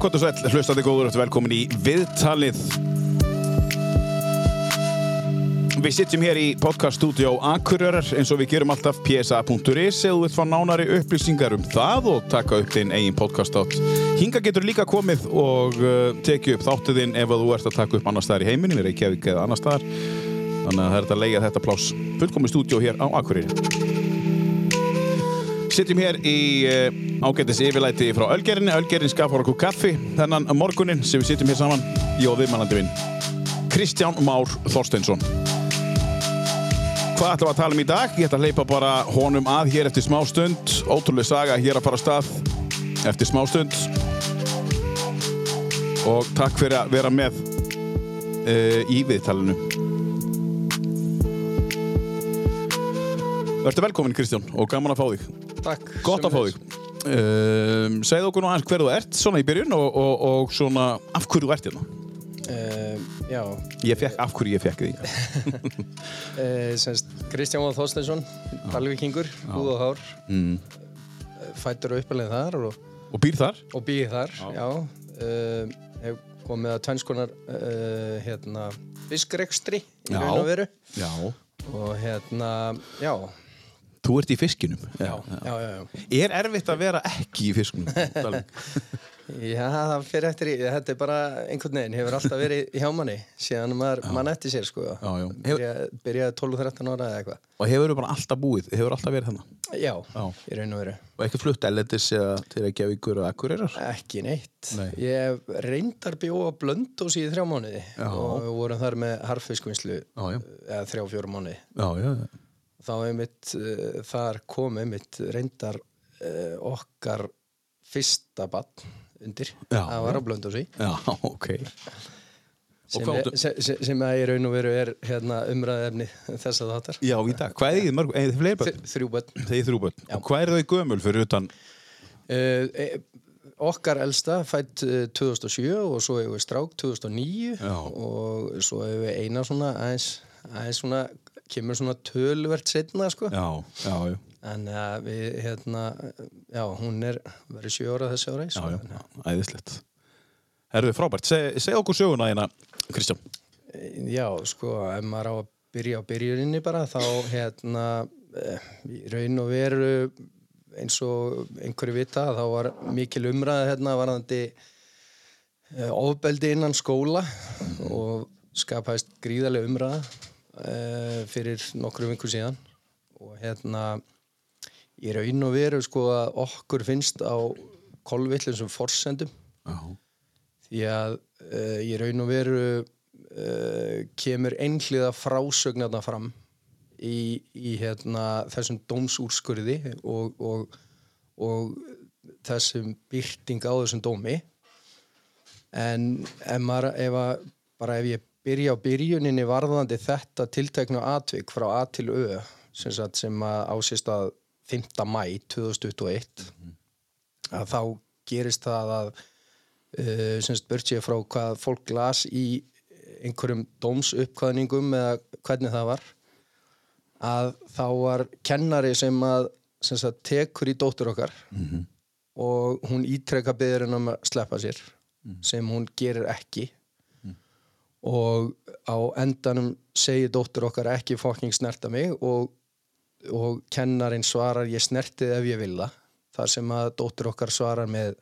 gott og sæl, hlustandi góður, velkomin í viðtalið. Við sitjum hér í podcaststudió Akureyrar eins og við gerum alltaf psa.is eða vilt fá nánari upplýsingar um það og taka upp þinn eigin podcast átt. Hinga getur líka komið og uh, tekið upp þáttuðinn ef að þú ert að taka upp annar staðar í heiminum, við Reykjavík eða annar staðar. Þannig að það er að leiða þetta pláss fullkomið stúdió hér á Akureyri. Sitjum hér í uh, ágættis yfirlæti frá Ölgerinni. Ölgerin skapar okkur kaffi þennan morgunin sem við sitjum hér saman. Jó, viðmannandi minn. Kristján Már Þorsteinsson. Hvað ætlum við að tala um í dag? Ég ætla að leipa bara honum að hér eftir smá stund. Ótrúlega saga hér að fara af stað eftir smá stund. Og takk fyrir að vera með uh, í viðtalinu. Verður velkomin Kristján og gaman að fá þig. Takk. Gott að fá þig. Um, segð okkur nú aðeins hver þú ert svona í byrjun og, og, og svona af hverju þú ert hérna. Uh, já, Ég fekk, af hverju ég fekk því. uh, semst Kristján Vóð Þorsteinsson, Dalvíkingur, húð og hár, Mm. fættur og uppalinn þar og, Og býr þar? og býð þar, já. Uh, hef komið að tvennskonar uh, hérna, fiskrekstri í Já. raun og veru Já. og hérna, já, Þú ert í fiskinum. já, já, já. Er erfitt að vera ekki í fiskunum? Dalvik? Já, það fyrir eftir í, þetta er bara einhvern veginn, hefur alltaf verið hjá manni síðan maður mann eftir sér, sko. Já, já. Byrja, byrjaði 12-13 ára eða eitthvað. og hefur þú bara alltaf búið? Hefur alltaf verið þannig? Já, í raun og veru. Og ekki flutt ellendis eða til að gefa ykkur og akkurýrar? Ekki neitt. Nei. Ég reyndar bjóða blöndós í þrjá mánuði og við vorum þar með harfiskvinnslu Já, já. eða þrjá fjóra mánuði. Þá er mitt, uh, þar kom mitt reyndar uh, okkar fyrsta bann undir. Já, það var á blöndósi. Já, ok. Sem, er- sem, sem, að í raun og veru er hérna, umræðefni þess að þáttar. Já, í dag. Hvað er þið þið fleiri börn? Þrjú bönn. Þið þrjú börn. Já. Og hvað er þau gömul fyrir utan? Uh, okkar elsta fætt uh, 2007 og svo hefur við strák 2009 Já. og svo hefur við eina svona aðeins, aðeins svona kemur svona tölvert setna sko Já, já, en uh, við hérna já hún er verið sjö ára þessi ára já, æðislegt. Herðu, frábært. Seg, segð okkur söguna hérna, Kristján. já sko ef maður á að byrja á byrjuninni bara þá hérna eh, í raun og veru eins og einhverju vita þá var mikil umræða hérna varðandi eh, ofbeldi innan skóla og skapaðist gríðarlega umræða uh, fyrir nokkru vinkur síðan. Og hérna í raun og veru sko að okkur finnst á kolvillum sem forsendum. Já. því að uh, í raun og veru uh, kemur einhliða frásögnarna fram í, í hérna, þessum dómsúrskurði og, og, og þessum byrting á þessum dómi. En ef, maður, ef, að, bara ef ég byrja á byrjuninni varðandi þetta tilteknu atvik frá A til Ö sem, sagt, sem ásist að 5. mæ 2021 að þá gerist það að uh, burt sér frá hvað fólk las í einhverjum dómsuppkvæðningum eða hvernig það var að þá var kennari sem að sem sagt, tekur í dóttur okkar -hmm. og hún ítrekka beður henn um að sleppa sér sem hún gerir ekki og á endanum segir dóttur okkar ekki fokking snerta mig og, og kennarin svarar ég snertið ef ég vil það þar sem að dóttur okkar svarar með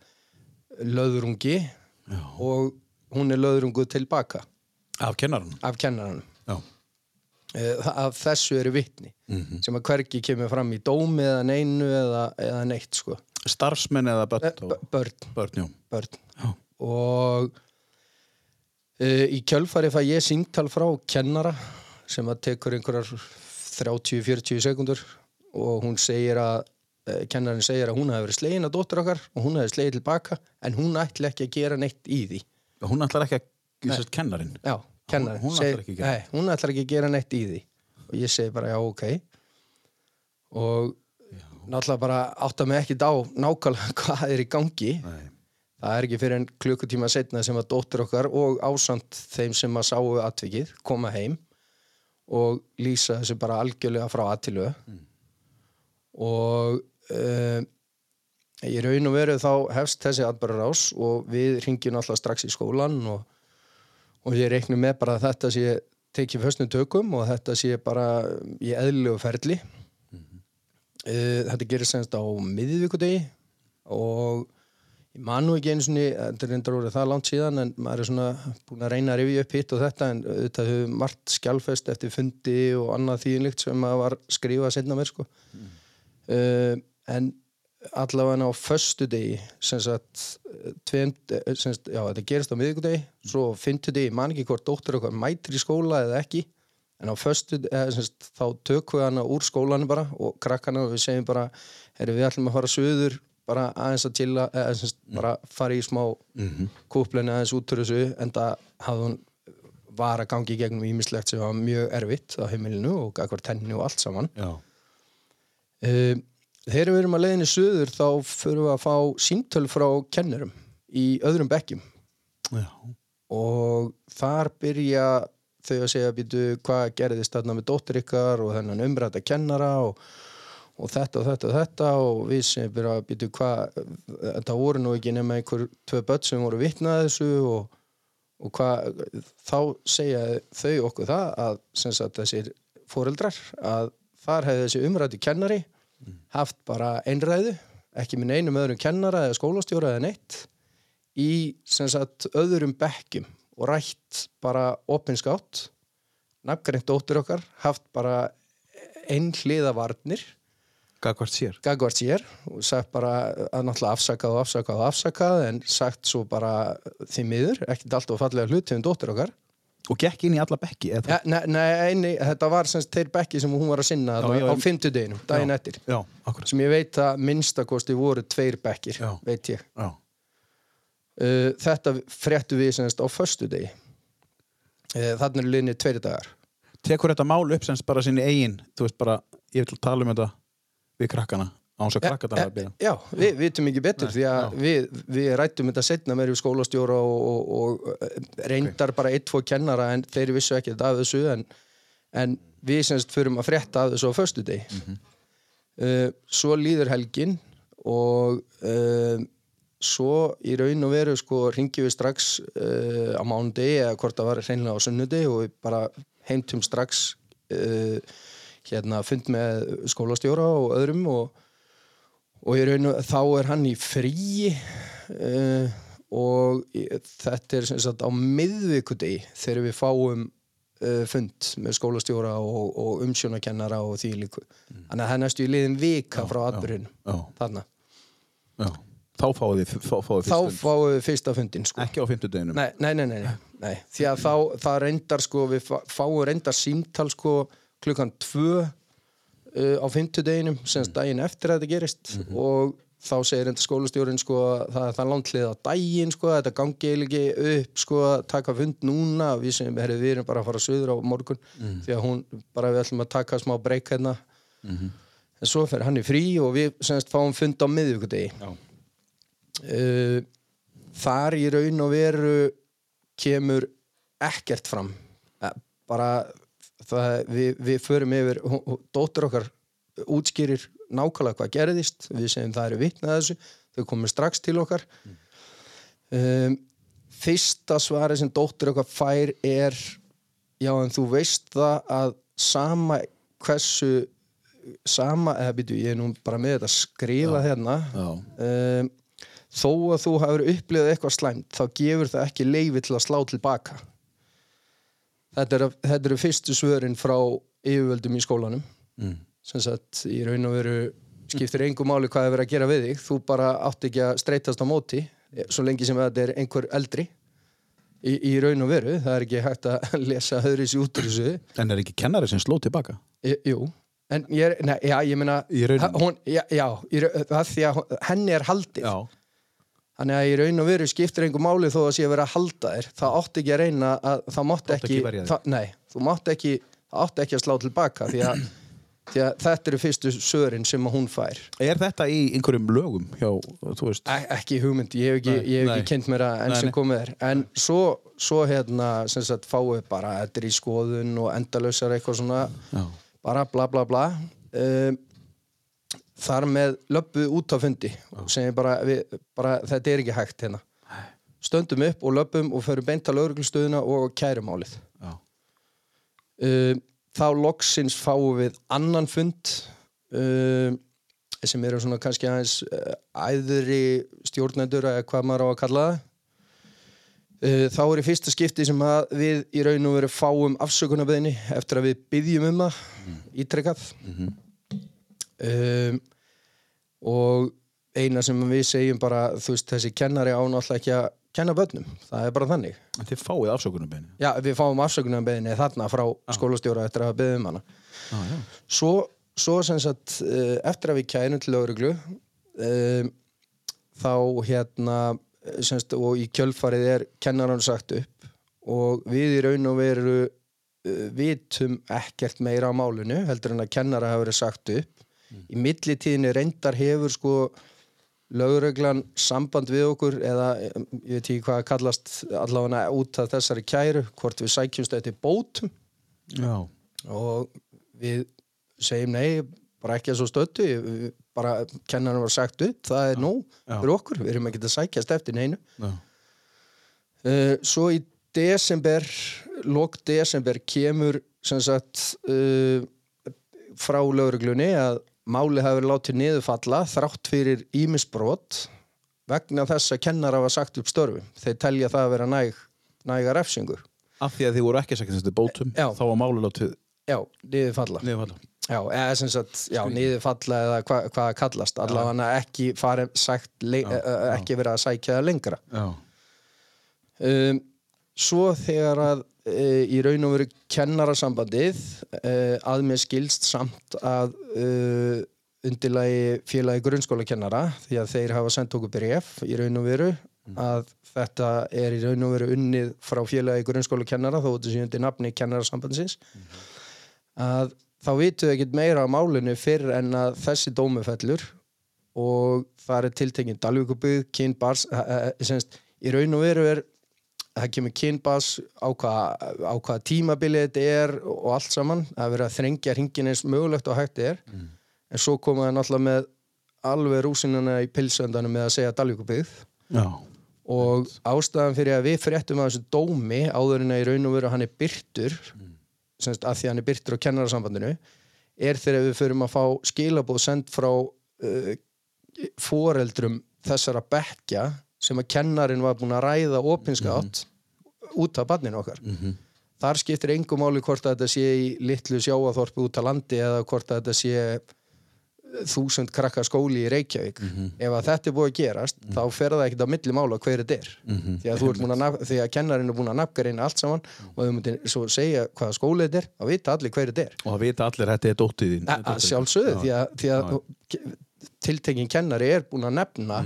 löðrungi Já. og hún er löðrunguð tilbaka Af kennarann? af kennaranum. Eh, af þessu eru vitni Mhm. sem að hvergi kemur fram í dómi eða neinu eða, eða neitt sko Starfsmenn eða börn? Eh, börn, Börn, börn og í kjölfari fæ ég síntal frá kennara sem að tekur einhverjar 30-40 sekundur og hún segir að uh, kennarin segir að hún hafi verið slegin að dóttur okkar og hún hafi slegið tilbaka en hún ætli ekki að gera neitt í því Hún ætlar ekki að, sérst, kennarin? já, kennarin hún segir- ætlar ekki gera. nei, hún ætlar ekki að gera neitt í því og ég segi bara já, ok og náttúrulega bara átta mig ekkit á nákvæmlega hvað er í gangi Nei. Það er ekki fyrir en klukkutíma setna sem að dóttur okkar og ásamt þeim sem að sáu atvikið koma heim og lýsa þessu bara algjörlega frá aðtilu Mm. og uh, í raun og veru þá hefst þessi atbærarás og við ringjum alltaf strax í skólan og, og ég reiknum með bara að þetta sé tekið föstnum tökum og þetta sé bara í eðlilegu ferli. Uh, þetta gerir semst á miðvíkudegi og man nú ekki einu svona þetta er reyndar orðið það langt síðan en maður er svona búin að reyna að rifja upp hitt og þetta en þetta hefur margt skjálfest eftir fundi og annað þýðinlíkt sem maður var skrifað setna mér sko. Uh, en allavega á föstu degi sem sagt, tveim, sem sagt já, þetta gerist á miðvíkudegi svo fyndu degi, man ekki hvort dóttur okkar mætir í skóla eða ekki en á eða, sem sagt, þá tökum við hana úr skólanu bara og krakkana og við segjum bara, herri við ætlum að fara söður bara aðeins að chilla eða sagt, bara fara í smá mm -hmm. kúplenni aðeins út úr þessu en það hafði hún var að gangi í gegnum ímislegt sem var mjög erfitt á heimilinu og gækvar tenni og allt saman. Uh, Þegar við erum að leiðinni söður þá fyrir við að fá síntöl frá kennurum í öðrum bekkjum. Já. og þar byrja þau að segja býtu hvað gerðist þarna með dóttir ykkar og þennan umræta kennara? Og, og þetta og þetta og þetta og við sem byrja að býtu hvað þetta voru nú ekki nema einhver tvö börn sem voru vitnað þessu og, og hvað þá segja þau okkur það að sem sagt þessir fóreldrar að þar hefði þessi umræti kennari haft bara einræðu ekki með neinum öðrum kennara eða skólastjóra eða neitt í sem sagt öðrum bekkjum og rætt bara opinskátt nafngreint dóttir okkar haft bara einhliða varnir Gagvart sér. gagvart sér og sagt bara að náttúrulega afsakað og afsakað og afsakað en sagt svo bara því miður, ekkert alltaf fallega hluti um dóttir okkar Og gekk inn í alla bekki. ja, nei, nei, nei, þetta var semst þeir bekki sem hún var að sinna Já, já, á fimmtudeginum, daginn eftir Já, akkurat. sem ég veit að minnstakosti voru tveir bekkir, Já. veit ég Já. uh, þetta fréttu við semst á föstudegi uh, þannig er liðni tveiri dagar Tekur þetta mál upp semst bara sinni eigin, þú veist bara, ég vil tala um þetta við krakkana, á hans að krakka þetta að byrja. Já, við vitum ekki betur Nei, því að við, við rættum þetta setna með skólastjóra og, og, og eh, reyndar bara eitt, tvo kennara en þeir vissu ekki þetta af þessu en, en við semst fyrum að frétta af þessu á föstudegi Mhm. uh, Svo líður helgin og uh, svo í raun og veru sko ringjum við strax uh, á mánudegi eða hvort það var hreinlega á sunnudegi og við bara heimtum strax uh, hérna fund með skólastjóra og öðrum og og raun og þá er hann í fríi uh, og í- þetta er sem sagt á miðvikudegi þegar við fáum uh, fund með skólastjóra og, og umsjónakennara og því líku þannig að það er næstu í liðin vika frá atbyrjun Já, þarna, já. Þá fáið þið, fá, fáið þá fyrst. fáum við fyrsta fundin sko. Ekki á fimmtudeginum. nei, nei, nei, nei, nei, því að þá það reyndar sko, við fá- fáum reyndar símtal sko klukkan tvö uh, á fimmtudeginum semst daginn eftir að þetta gerist. Og þá segir enda skólastjórin sko að það er það langt hlið á daginn sko þetta gangi ekki upp sko að taka fund núna. Við sem herri, við erum bara að fara söður á morgun því að hún bara við ætlum að taka smá breyk hérna. En svo fer hann í frí og við semst fáum fund á miðvíkudegi uh, þar í raun og veru kemur ekkert fram. Eh, bara það, við, við förum yfir dóttir okkar útskýrir nákvæmlega hvað gerðist við segjum það eru vitnað þessu þau komum strax til okkar. Um, fyrsta svari sem dóttir okkar fær er já en þú veist það að sama hversu sama, eða býtu ég er nú bara með þetta skrifa hérna. Já. um, þó að þú hafur upplifað eitthvað slæmt þá gefur það ekki leifi til að slá tilbaka þetta eru, þetta eru fyrstu svörin frá yfirvöldum í skólanum. Mm. sem sagt í raun og veru skiptir engu máli hvað er verið að gera við þig. Þú bara átt ekki að streytast á móti svo lengi sem þetta er einhver eldri. Í, í raun og veru það er ekki hægt að lesa höðris út úr þessu. En er ekki kennari sem sló tilbaka? E, jú, en ég er, já, ég meina Í hún, já, já í, það því að henni er haldið. Já. Þannig að í raun og veru skiptir einhver máli þó að sé að vera að halda þér. Það átti ekki að reyna að það mátti ekki, ekki það, nei, þú mátti ekki átti ekki að slá tilbaka því að, því að þetta eru fyrstu sörin sem hún fær. Er þetta í einhverjum lögum hjá, þú veist? e ekki hugmynd, ég hef ekki, ég hef ekki kynnt mér að enn sem komið er. En svo, svo hérna sem sagt fáið bara þetta er í skoðun og endalausar eitthvað svona Já. bara bla bla bla. Um, þar með löppuð út á fundi og segir bara, við, bara þetta er ekki hægt hérna. Stöndum upp og löpum og förum beint á lauruglustöðuna og kærumálið Já. uh, þá loksins fáum við annan fund uh, sem eru svona kannski aðeins uh, æðri stjórnendur eða hvað maður á að kalla það. Uh, þá er í fyrsta skipti sem að við í raun og veru fáum afsökunarbeðinni eftir að við byggjum um það ítrekkað um, og eina sem við segjum bara þú veist þessi kennari ánáttúrulega ekki að kenna börnum, það er bara þannig. En þið fáið afsökunum beinu. já við fáum afsökunarbeðinni þarna frá skólastjóra eftir að byggja um hana. Já. svo, svo sem sagt uh, eftir að við kænum til lögreglu um, þá hérna eh, sem sagt, og í kjölfarið er kennarann sagt upp og við í raun og veru vitum ekkert meira á málinu heldur en að kennara hafa verið sagt upp í millitíðinni reyndar hefur sko lögreglan samband við okkur eða ég veit ekki hvað að kallast allavega út af þessari kæru hvort við sækjumst eftir bótum Já. og við segjum nei, bara ekki að svo við- bara kennarinn var sagt upp það er nóg Já. fyrir okkur, við erum ekki að sækjast eftir neinu uh, svo í desember lok desember kemur sem sagt uh, frá lauruglunni að máli hafi verið látið niður falla þrátt fyrir ímisbrot vegna þess að kennar hafa sagt upp störfum þeir telja það að vera næg næga refsingur Af því að þið voru ekki að segja þessi bótum, Já. þá var máli látið já, niður falla niðurfalla. Já, eða sem sagt, já, niður falla eða hva, hvað kallast, allavega ekki farið sagt, Já, já, ekki verið að sækja það lengra. Já. Um, svo þegar að uh, í raun og veru kennarasambandið uh, að mér skilst samt að uh, undirlagi félagi grunnskólakennara því að þeir hafa sendt okkur bref í raun og veru að þetta er í raun og veru unnið frá félagi grunnskólakennara þó þetta sé undir nafni kennarasambandsins. Að þá vitum við ekkert meira á málinu fyrr en að þessi dómu fellur og það er tiltekinn Dalvíkubygg, kynbars semst, í raun og veru er það kemur kynbars á hvaða á hvaða tímabili þetta er og allt saman, það er verið að þrengja hringin eins mögulegt og hægt er. En svo koma það náttúrulega með alveg rúsinuna í pilsöndanum með að segja Dalvíkubygg Já. og ástæðan fyrir að við fréttum að þessu dómi áður en að í raun og veru hann er byrtur semst að því hann er byrtur á kennarasambandinu er þegar við förum að fá skilabóð send frá uh, foreldrum þessara bekkja sem að kennarin var búin að ræða opinskátt út af barninu okkar. Þar skiptir engum máli hvort að þetta sé í litlu sjáaþorpi út á landi eða hvort að þetta sé þúsund krakka skóli í Reykjavík. Ef að þetta er búið að gerast þá fer það ekkert á milli mála hver þetta er. Því að þú ert búin að, því að kennarinn er búin að nafnga reyna allt saman og þau myndir svo segja hvaða skóli þetta er þá vita allir hver þetta er. Og það vita allir að þetta er dóttið þín. Að sjálfsögðu því að, því að tiltekin kennari er búin að nefna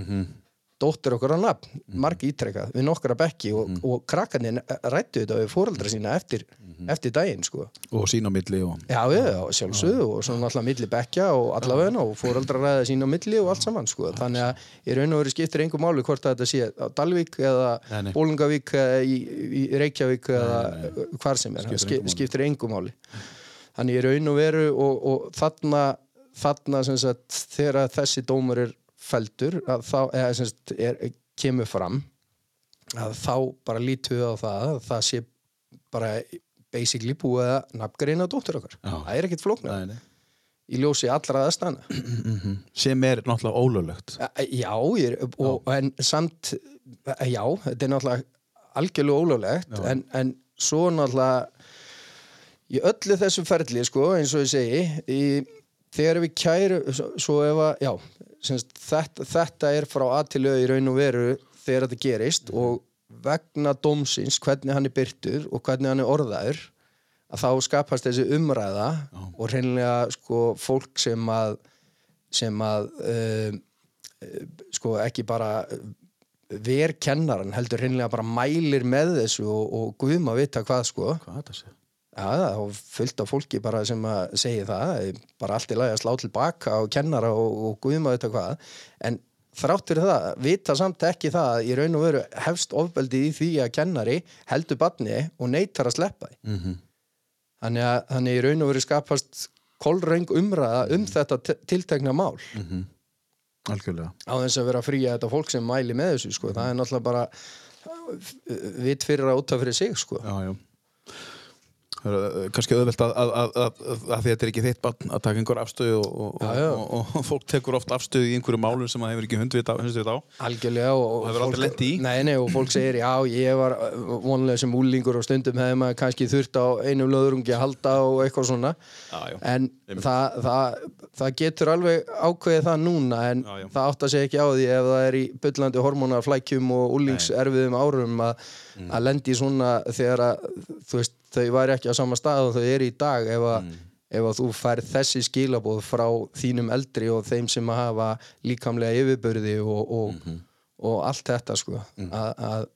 dóttir okkur á nafn, margi ítrekkað við nokkra bekki og, og krakkarnir rættu þetta við fóreldra sína eftir, eftir daginn sko. Og sín á milli og... Já, já, sjálfsögðu og svona alltaf milli bekkja og allavega og fóreldra ræða sín á milli og allt saman sko. þannig að í raun og veru skiptir engum máli hvort að þetta sé á Dalvík eða eða í, í Reykjavík eða hvar sem er, Skiptir skiptir, engu máli. þannig í raun og veru og, og þarna, þarna sem sagt, þegar þessi dómur er feldur að þá, eða sem sagt, er, kemur fram að þá bara lítum við á það að það sé bara basically búið að nafngreina dóttur okkar Já. það er ekkert flóknar í ljósi allra aðstana Sem er náttúrulega ólöglegt. já, ég, og, en samt já, þetta er náttúrulega algjörlega ólöglegt Já. en, en svo náttúrulega í öllu þessu ferli sko, eins og ég segi í, þegar við kæru svo, ef að, já semst, þetta, þetta er frá aðtilöðu í raun og veru þegar þetta gerist og vegna dómsins, hvernig hann er byrtur og hvernig hann er orðaður að þá skapast þessi umræða og hreinlega sko fólk sem að sem að uh, sko ekki bara ver kennaran heldur hreinlega bara mælir með þessu og, og guðum að vita hvað sko. Hvað þetta sé? Já, er fullt af fólki bara sem að segja það, bara allt í lagi að slá tilbaka og kennara og, og guðma þetta hvað, en þrátt fyrir það, vita samt ekki það að í raun og veru hefst ofbeldi í því að kennari heldur barni og neytar að sleppa því. Mm Þannig að þannig í raun og veru skapast kolreng umræða um þetta te- tiltekna mál. Algjörlega. Á þess að vera að fría þetta fólk sem mæli með þessu sko. það er náttúrulega bara uh, vitt fyrir að úta fyrir sig sko. já, já kannski auðvelt að, að, að, að, þetta er ekki þitt barn að taka einhver afstöðu og, og, og, og, fólk tekur oft afstöðu í einhverju málum sem það hefur ekki hundvit á, algjörlega og, hefur aldrei lent í? nei, nei, og fólk segir já ég var vonlega sem úlingur og stundum hefði maður kannski þurft á einum löðrungi að halda og eitthvað svona. Já, já. en það, það, það getur alveg ákveðið það núna en Já, það átt að segja ekki á því ef það er í byllandi hormonaflækjum og úlingserfiðum árum að, Mm. að lendi svona þegar að þú veist, þau væri ekki á sama stað og þau eru í dag ef að, Mm. ef að þú færð þessi skilabóð frá þínum eldri og þeim sem að hafa líkamlega yfirbörði og, og, Mhm. og allt þetta sko Mm. að, að,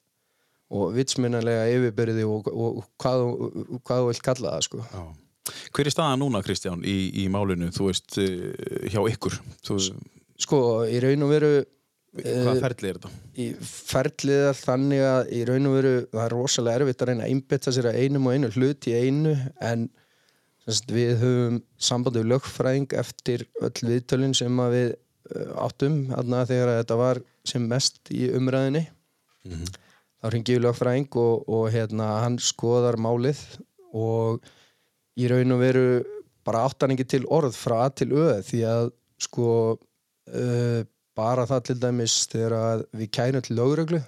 og vitsmunarlega yfirbörði og, og, hvað, hvað þú vilt kalla það sko Já. Hver er staðan núna, Kristján, í, í málinu, þú veist, uh, hjá ykkur? Þú, sko, í raun og veru hvað ferli er þetta? í ferlið er þannig að í raun og veru það er rosalega erfitt að reyna að einbytta sér að einum og einu hlut í einu en sagt, við höfum samband við lögfræðing eftir öll viðtölin sem við uh, áttum þegar að þetta var sem mest í umræðinni þá ringi við lögfræðing og, og hérna, hann skoðar málið og í raun og veru bara áttan ekki til orð frá að til öð því að sko uh, bara það til dæmis þegar við kærum til lögreglu.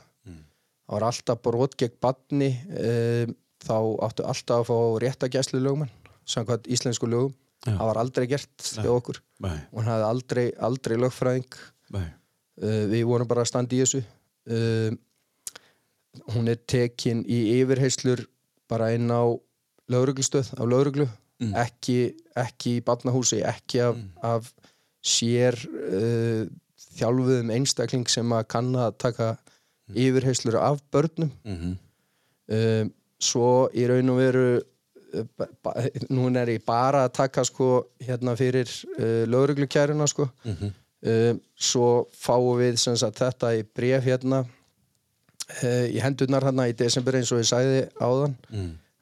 Það var alltaf brot gegn badni uh, þá áttu alltaf að fá réttagæslu lögmann samkvæmt íslensku lögum. Já. það var aldrei gert hjá okkur. Nei, hann hafði aldrei, aldrei lögfræðing. Uh, við vorum bara að standa í þessu. Uh, hún er tekin í yfirheyslur bara inn á lögreglustöð á lögreglu. Ekki, ekki í barnahúsi ekki af, af sér uh, þjálfuðum einstakling sem að kann að taka yfirheyslur af börnum. Mm um, svo í raun og veru ba- nú er ég bara að taka sko hérna fyrir uh, lögreglukæruna sko. Um, svo fáum við sagt þetta í bref hérna uh, í hendurnar hérna í desember eins og ég sagði áðan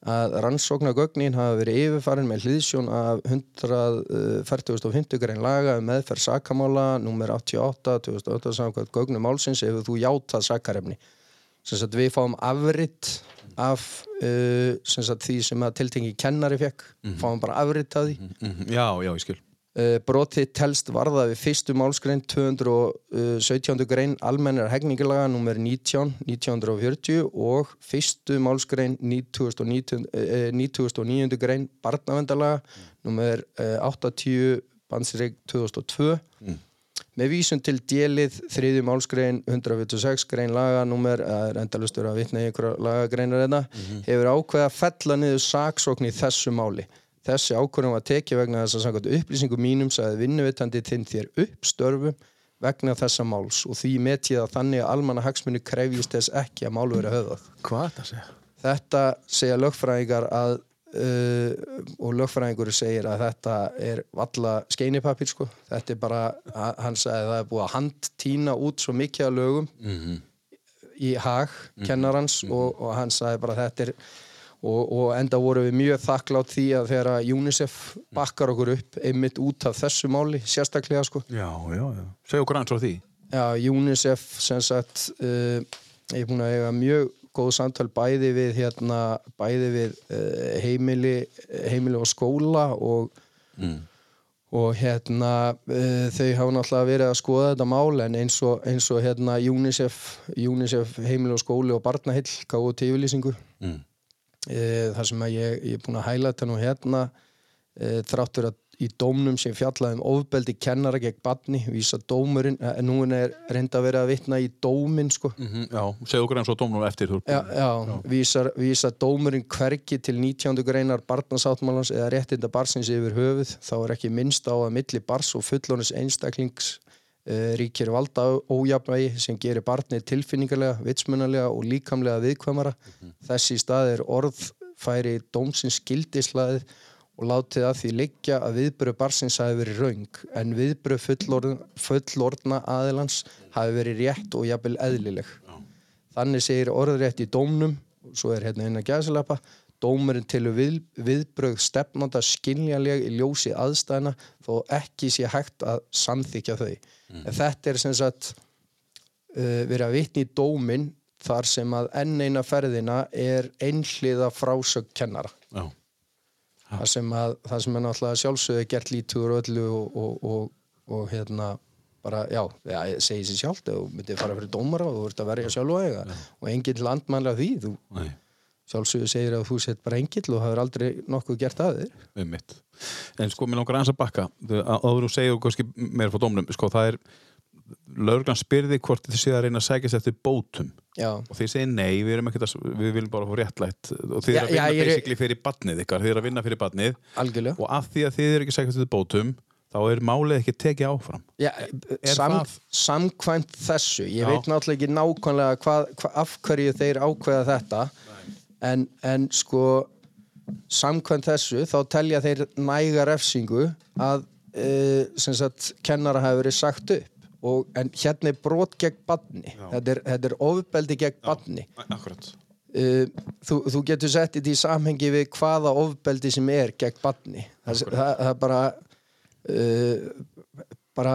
að rannsóknargögnin hafa verið yfirfarin með hliðsjón af 140.50 grein laga um meðferð sakamála nummer 88 2008 samkvæmt gögnum málsins ef þú játað sakarefni sem sagt við fáum afritt af uh, sem sagt því sem að tiltengi kennari fekk fáum bara afritt af því Mhm. Já, já, ég skil. Uh, brotið telst varða við fyrstu málskrein 217. grein almennir hegningilaga nummer 19 1940 og fyrstu málskrein 2009. Uh, 2009. grein barnavendalaga uh, 80 bandsreik 2002 með vísun til djelið þriðju málskrein 146 grein laga nummer, það er endalustur að vitna í einhverja lagagreinar þetta, hefur ákveða að fella niður saksókn í þessu máli. Þessi ákvörðum var tekið vegna þess að samkvæmt upplýsingum mínum sagði vinnuvitandi þinn þér upp störfum vegna þessa máls og því met ég að þannig að almanna hagsmunni krefjist þess ekki að málu verið höfðað. Hvað þetta segja? Þetta segja lögfræðingar að uh, og lögfræðingur segir að þetta er valla skeinipapir sko. Þetta er bara, ha- hann sagði að það er búið að handtína út svo mikið af lögum í hag kennarans og, og hann sagði bara þetta er og, og enda voru við mjög þakklátt því að þegar að UNICEF bakkar okkur upp einmitt út af þessu máli sérstaklega sko. Já, já, já. Segja okkur aðeins frá því. Já, UNICEF sem sagt uh, ég er búin að eiga mjög góð samtal bæði við hérna, bæði við uh, heimili, heimili og skóla og, og hérna uh, þau hafa náttúrulega verið að skoða þetta mál en eins og, eins og hérna UNICEF, UNICEF heimili og skóli og barnahill gáðu til yfirlýsingu Mm. Uh, þar sem að ég, ég er búin að hæla þetta nú hérna uh, þráttur að í dómnum sem fjallaði um ofbeldi kennara gegn badni, vísa dómurinn en nú er reynda að vera að vitna í dóminn sko. Mm Já, segja okkur aðeins frá dómnum eftir. þú já, búinn. já, vísar, vísa dómurinn hvergi til 19. greinar barnasáttmálans eða réttinda barsins yfir höfuð þá er ekki minnst á að milli bars og fullónis einstaklings ríkir valda ójafnvægi sem gerir barnið tilfinningarlega, vitsmunalega og líkamlega viðkvæmara þessi í stað er orðfæri dómsins gildislaðið og látið að því liggja að viðbröð barsins hafi verið raung en viðbröð fullorðna, fullorðna aðilans hafi verið rétt og jafnvel eðlileg. Þannig segir orðrétt í dómnum, svo er hérna inn að gæðsalapa, dómurinn til við, viðbrögð stefnanda skiljanleg í ljósi aðstæðina þó ekki sé hægt að samþykja þau. En þetta er sem sagt uh, verið að vitni í dóminn þar sem að enn eina ferðina er einhliða frásögn kennara. Já. Það sem, að, það sem er náttúrulega sjálfsögðu gert lítur og öllu og, og, og, og hérna bara, já, já segi sér sjálft þú myndir fara fyrir dómara og þú ert að verja sjálfa eiga og enginn landmannlega því þú Nei, sjálfsögðu segir að þú sett bara engill og hafur aldrei nokkuð gert að þér. Um mitt. En sko, mér langar aðeins að bakka. Áður þú segir kannski meira frá dómnum, sko, það er lögreglan spyrði hvort þið séð að reyna að sækjast eftir bótum. Já, og þið segir nei, við erum ekkert að við viljum bara fá réttlætt. Og þið eru að vinna já, ég er- basically fyrir badnið ykkar, þið eru að vinna fyrir badnið algjörlega. Og af því að þið eru ekki sækjast eftir bótum þá er málið ekki tekið áfram. Já, sam, það- samkvæmt þessu ég Já. veit náttúrulega ekki nákvæmlega hvað, hvað, af hverju þeir ákveða þetta en, en sko samkvæmt þessu þá telja þeir næga refsingu að sem sagt kennara hafi verið sagt upp. Og, en hérna er brot gegn badni þetta er, þetta er ofbeldi gegn badni Akkurat. Uh, þú, þú getur sett í samhengi við hvaða ofbeldi sem er gegn badni það, það, það bara uh, bara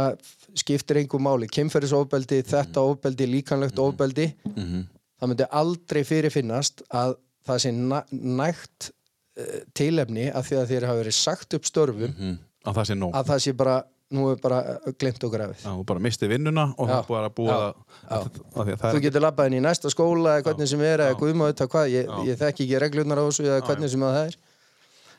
skiptir einhver máli. Kemferðisofbeldi, þetta ofbeldi líkanlegt ofbeldi það myndi aldrei fyrirfinnast að það sé næ, nægt uh, tilefni að því að þér hafa verið sagt upp störfum mm. að það sé nóg. að það sé bara, nú er bara glemt og grafið Já, þú bara misti vinnuna og Já. það búið að búa Já. að, að, að þú getur labbað inn í næsta skóla eða hvernig sem er eða guðma auðvitað hvað, ég, ég þekki ekki reglurnar á þessu eða hvernig sem að það er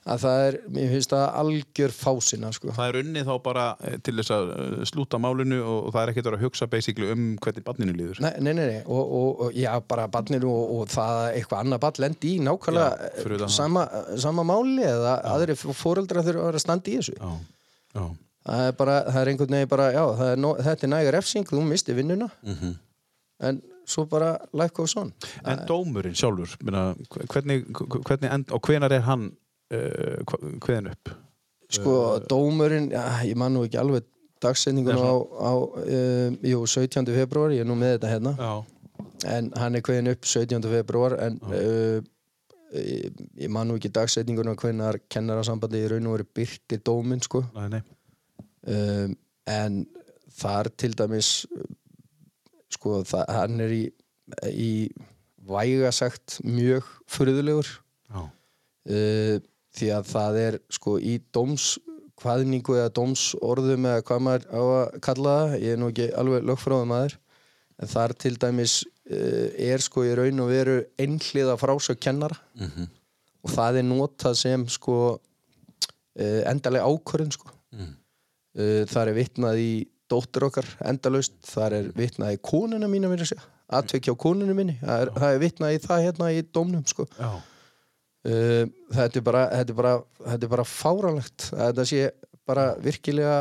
að það er, mér finnst það algjör fásina sko. það er unnið þá bara eh, til þess að eh, slúta málinu og, það er ekkert að hugsa basically um hvernig barninu líður. Nei, nei, nei. Og, og, og já, bara barninu og, og það að eitthvað annað barn lendi í nákvæmlega Já, eh, sama, sama máli eða aðri fóreldrar þurfa að vera að standa í þessu. Já, já. Það er bara, það er einhvern veginn bara, já, er nó, þetta er nægur refsing, þú misti vinnuna. Mhm. en svo bara life goes on. En dómurinn sjálfur, minna, hvernig, hvernig end, og hvenar er hann uh, hveðin upp? Sko, dómurinn, já, ég man nú ekki alveg dagsetningun Nei, á, á um, jú, 17. februar, ég er nú með þetta hérna Já, en hann er kveðin upp 17. februar en uh, ég, ég man nú ekki dagsetningun á hvenar kennarasambandi í raun og veru byrti dóminn sko nei, nei um, en þar til dæmis uh, sko, það, hann er í, í vægasagt mjög furðulegur Já, uh, því að það er sko í dómskvaðningu eða dómsorðum eða hvað maður á að kalla það ég er nú ekki alveg lögfráðum aður en þar til dæmis uh, er sko í raun og veru einhliða frásög kennara. Mhm. og það er notað sem sko uh, endalega ákvörðin sko. Mhm. uh, þar er vitnað í dóttir okkar endalaust, þar er vitnað í konuna mína mér að segja, atvekja á konuna minni. Það er, það er vitnað í það hérna í dómnum sko. Já, þetta, er bara, þetta, er bara, þetta er bara fáránlegt að þetta sé bara virkilega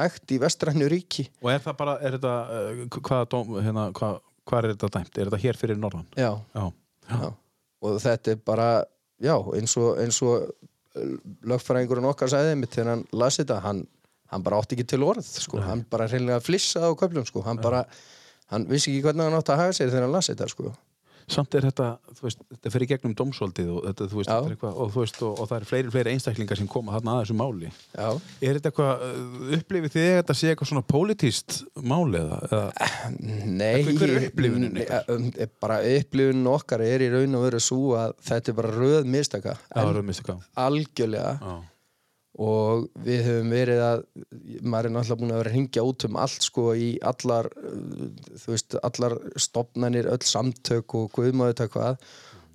hægt í vestrænu ríki og er það bara, er þetta uh, hvaða dóm, hérna, hvað, hvað er þetta dæmt? Er þetta hér fyrir norðan? já, Já, já, já. og þetta er bara já, eins og, eins og uh, lögfræðingurinn okkar sagði mitt þegar hann lasi þetta, hann, hann bara átti ekki til orð sko. hann bara hreinlega flissaði á köflum sko. hann bara, hann vissi ekki hvernig hann átti að haga sér þegar hann lasi þetta sko. Samt er þetta, þú veist, þetta fyrir gegnum dómsvaldið og þetta, þú veist, þetta er eitthvað, og þú veist, og, og það er fleiri, fleiri einstaklingar sem koma þarna að þessu máli. já, Er þetta eitthvað, uh, upplifið þið þetta sé eitthvað svona pólitíst máli eða? eða? Nei, Hver- er upplifunin Nei, ykkar? um, bara upplifunin okkar er í raun og veru svo að þetta er bara röð mistaka Já, rauðmistu hvað? algjörlega Já, og við höfum verið að maður er náttúrulega búin að vera að ringja út um allt sko í allar uh, þú veist, allar stopnarnir öll samtök og guðmaður hvað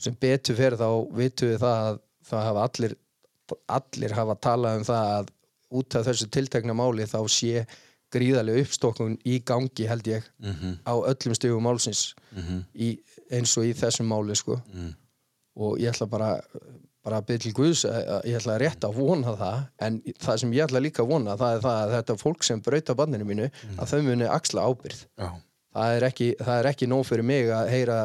sem betur fyrir þá vitum við það að það hafa allir allir hafa talað um það að út af þessu tiltekna máli þá sé gríðarlega uppstokkun í gangi held ég Mhm. á öllum stegum málsins Mhm. í, eins og í þessum máli sko Mhm. og ég ætla bara bara að byrja til Guðs að- að ég ætla rétt að vona það en það sem ég ætla líka að vona það er það að þetta fólk sem brauta banninu mínu að þau muni axla ábyrð já, það er ekki, það er ekki nóg fyrir mig að heyra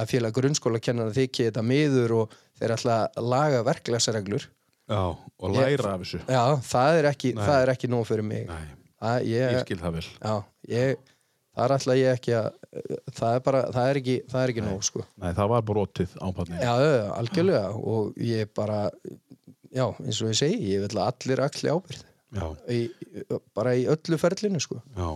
að félag grunnskóla kennar þykki þetta miður og þeir ætla að laga verklagsreglur. Já, og Ég- læra af þessu. já, það er ekki, það er ekki nóg fyrir mig. Nei, það, ég ég, skil það vel. já, ég, þar ætla ég ekki að það er bara, það er ekki, það er ekki nóg sko. Nei, það var brotið ápadni já, algjörlega og ég bara já, eins og ég segi, ég vil allir allir ábyrð í, bara í öllu ferlinu sko. já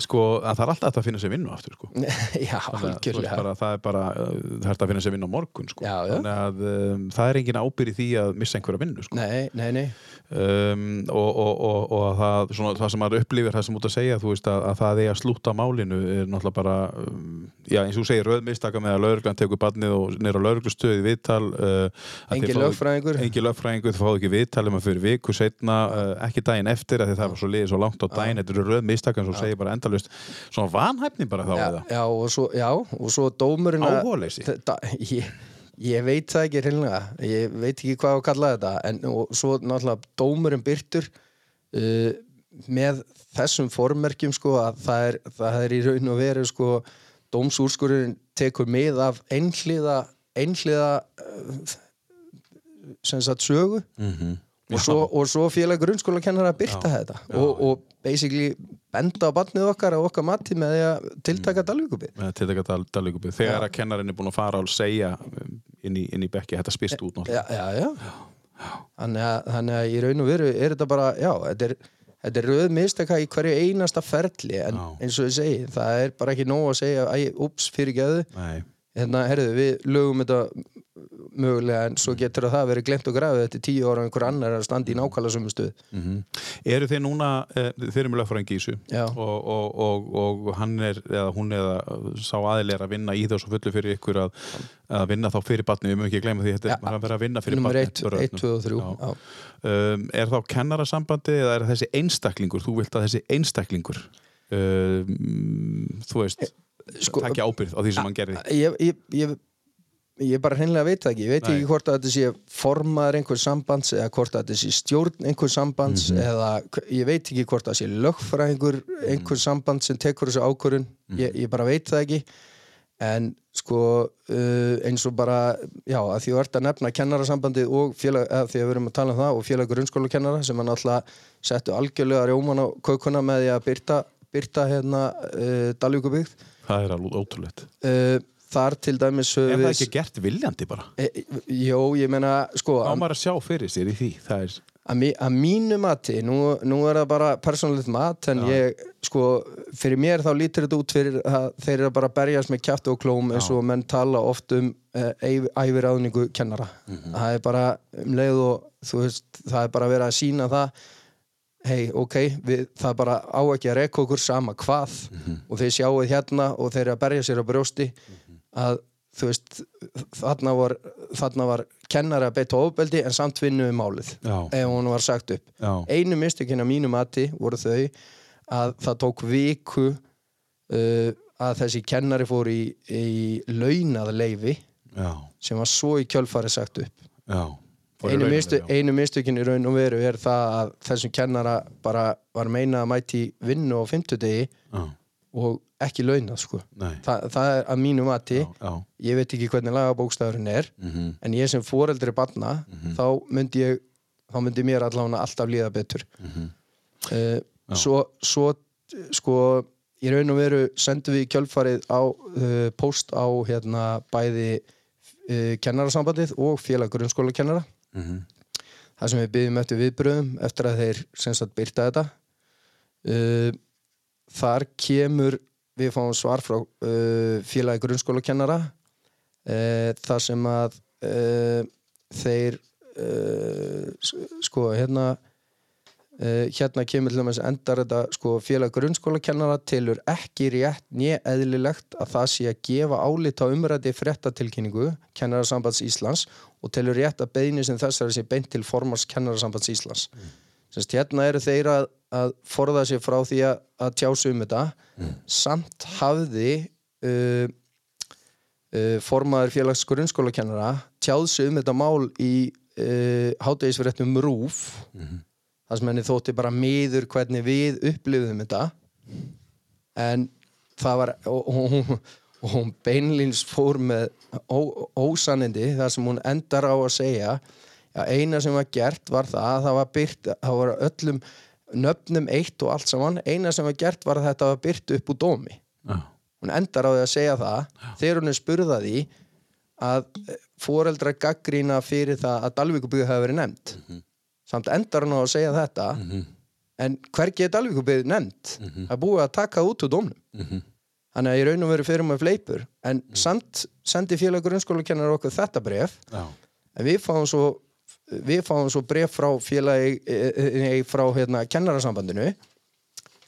Sko, að það er alltaf að finna sér vinnu aftur sko. já, algjörlega bara, það er bara uh, það er að finna sér vinnu á morgun sko. Já, já. Þannig að um, það er engin ábyrð í því að missa einhverja vinnu sko. nei, nei, nei, um, og, og, og, og að það, svona, það sem maður upplifir það sem út að segja þú veist að, að það er að slúta málinu er náttúrulega bara um, já eins og þú segir rauðmistaka með að lauruglan tekur barnið og nýra lauruglustöði viðtal uh, fáið- lögfræðingur. engin lögfræðingur, þú fáðu ekki viðtal um að fyrir viku setna, uh, ekki daginn eftir það var svo liðið svo langt á daginn þetta eru rauðmistaka og þú segir bara endalust svona vanhæfni bara þá já, já, og svo, já, og svo dómurinn? Þetta- ég, ég veit það ekki hreinlega. Ég veit ekki hvað að kalla þetta. En og svo náttúrulega dómurinn byrtur uh, með þessum formerkjum sko að það er, það er í raun og veru sko dómsúrskurinn tekur mið af einhliða einhliða uh, sem sagt sögu. Mm og svo, og svo félag grunnskóla kennar að byrta þetta. Og, og basically benda á barnið okkar að okkar mati með því að tiltaka dalvíkupið til þetta dalíkupið þegar að kennarinn er búin að fara og segja inn í, inn í bekki, þetta spyrst út náttúrulega. Þannig, að, þannig að í raun og veru er þetta bara, já, þetta er, þetta er röð mistaka í hverju einasta ferli en Já. eins og ég segi, það er bara ekki nóg að segja, æ, ups, fyrir geðu hérna, herðu, við lögum þetta mögulega en svo getur það verið glemt og grafið þetta tíu ára og einhver annar að standa í nákvæmlega sömu stuð Mm Eru þið núna, eh, þið eru í þessu Já. og, og, og, og hann er, eða hún eða sá aðil er að vinna í þessu fullu fyrir ykkur að, að vinna þá fyrir batni, við mögum ekki gleyma því þetta er að vera að vinna fyrir barnið, 1, börnum. 2 og 3 Já. Já. um, Er þá kennarasambandi eða er þessi einstaklingur, þú vilt að þessi einstaklingur um, þú veist Sko- takja ábyrgð á því sem hann gerði ég, ég, ég, ég bara hreinlega veit það ekki ég veit Nei. ekki hvort að þetta sé formaður einhver sambands eða hvort að þetta sé stjórn einhver sambands Mhm. eða hv- ég veit ekki hvort að það sé lögfræðingur einhver samband sem tekur þessu ákvörun Mhm. ég, ég bara veit það ekki en sko uh, eins og bara já að því þú ert að nefna kennarasambandið og félag, eða því að við erum að tala um það og félag grunnskólakennara sem hann alltaf settu algjörlega rjóman á kaukuna með því að byrta, byrta hérna uh, Dalvíkubygð Það er alveg ótrúlegt uh, þar til dæmis Er höfum það við ekki gert viljandi bara? e, Jó, ég meina, sko Á að, maður að sjá fyrir sér í því? Það er, að, mí- að mínu mati nú, nú er það bara persónulegt mat en ég, sko, fyrir mér þá lítur þetta út fyrir að þeir eru bara að berjast með kjæftu og klóm eins og menn tala oft um uh, æfiráðningu kennara. Það er bara um leið og þú veist, það er bara verið að sína það hei, ok, við, það er bara á ekki að reka okkur sama hvað og þeir sjáuð hérna og þeir að berja sér á brjósti að þú veist, þarna var, þarna var kennari að beita ofbeldi en samt vinnu um málið Já. ef hún var sagt upp. Já. einu mistökinn að mínu mati voru þau að það tók viku uh, að þessi kennari fór í, í launað leifi já, sem var svo í kjölfari sagt upp. Einu, mistu, einu mistökinn í raun og veru er það að þessum kennara bara var meina að mæti vinnu á fimmtudegi Já, og ekki launað sko. Þa, það er að mínu mati Já, já. ég veit ekki hvernig lagabókstafurinn er Mhm. en ég sem foreldri barna þá myndi ég þá myndi mér allavega alltaf líða betur. Mhm. uh, svo, svo sko í raun og veru sendum við kjölfarið á uh, post á hérna bæði uh, kennarasambandið og félag grunnskóla kennara Mhm. þar sem við byggjum eftir viðbröðum eftir að þeir sem sagt byrta þetta. Uh, þar kemur við fáum svar frá uh, félagi grunnskóla kennara uh, þar sem að uh, þeir uh, sko hérna uh, hérna kemur til dæmis endar þetta sko félag grunnskóla kennara tilur ekki rétt nýja eðlilegt að það sé að gefa álit á umræði fréttatilkynningu kennarasambands Íslands og telur rétt að beðni sem þessari sé beint til formars kennarasambands Íslands mm. Sest, hérna eru þeir að, að forða sér frá því að, að tjásu um þetta. Samt hafði uh, uh, formaður félags grunnskólakennara tjáð sig um þetta mál í uh, hátegisfréttum RÚF það sem henni þótti bara miður hvernig við upplifðum þetta. En það var og, og, og hún beinlýns fór með ó, ósanindi þar sem hún endar á að segja að eina sem var gert var það að það var byrt það var öllum nöfnum eitt og allt saman. Eina sem var gert var að þetta var byrt upp úr dómi. Já. hún endar á því að segja það. Þegar hún er spurða því að foreldra gaggrína fyrir það að Dalvíkubyggð hafi verið nefnd. Samt endar hún á að segja þetta. En hvergi er Dalvíkubyggð nefnd. Það er búið að taka út úr dómnum. Þannig að ég raun og veru fyrir með fleipur en samt sendi félag grunnskólakennar okkur þetta bref Já. en við fáum svo við fáum svo bref frá félagi e, e, frá hérna kennarasambandinu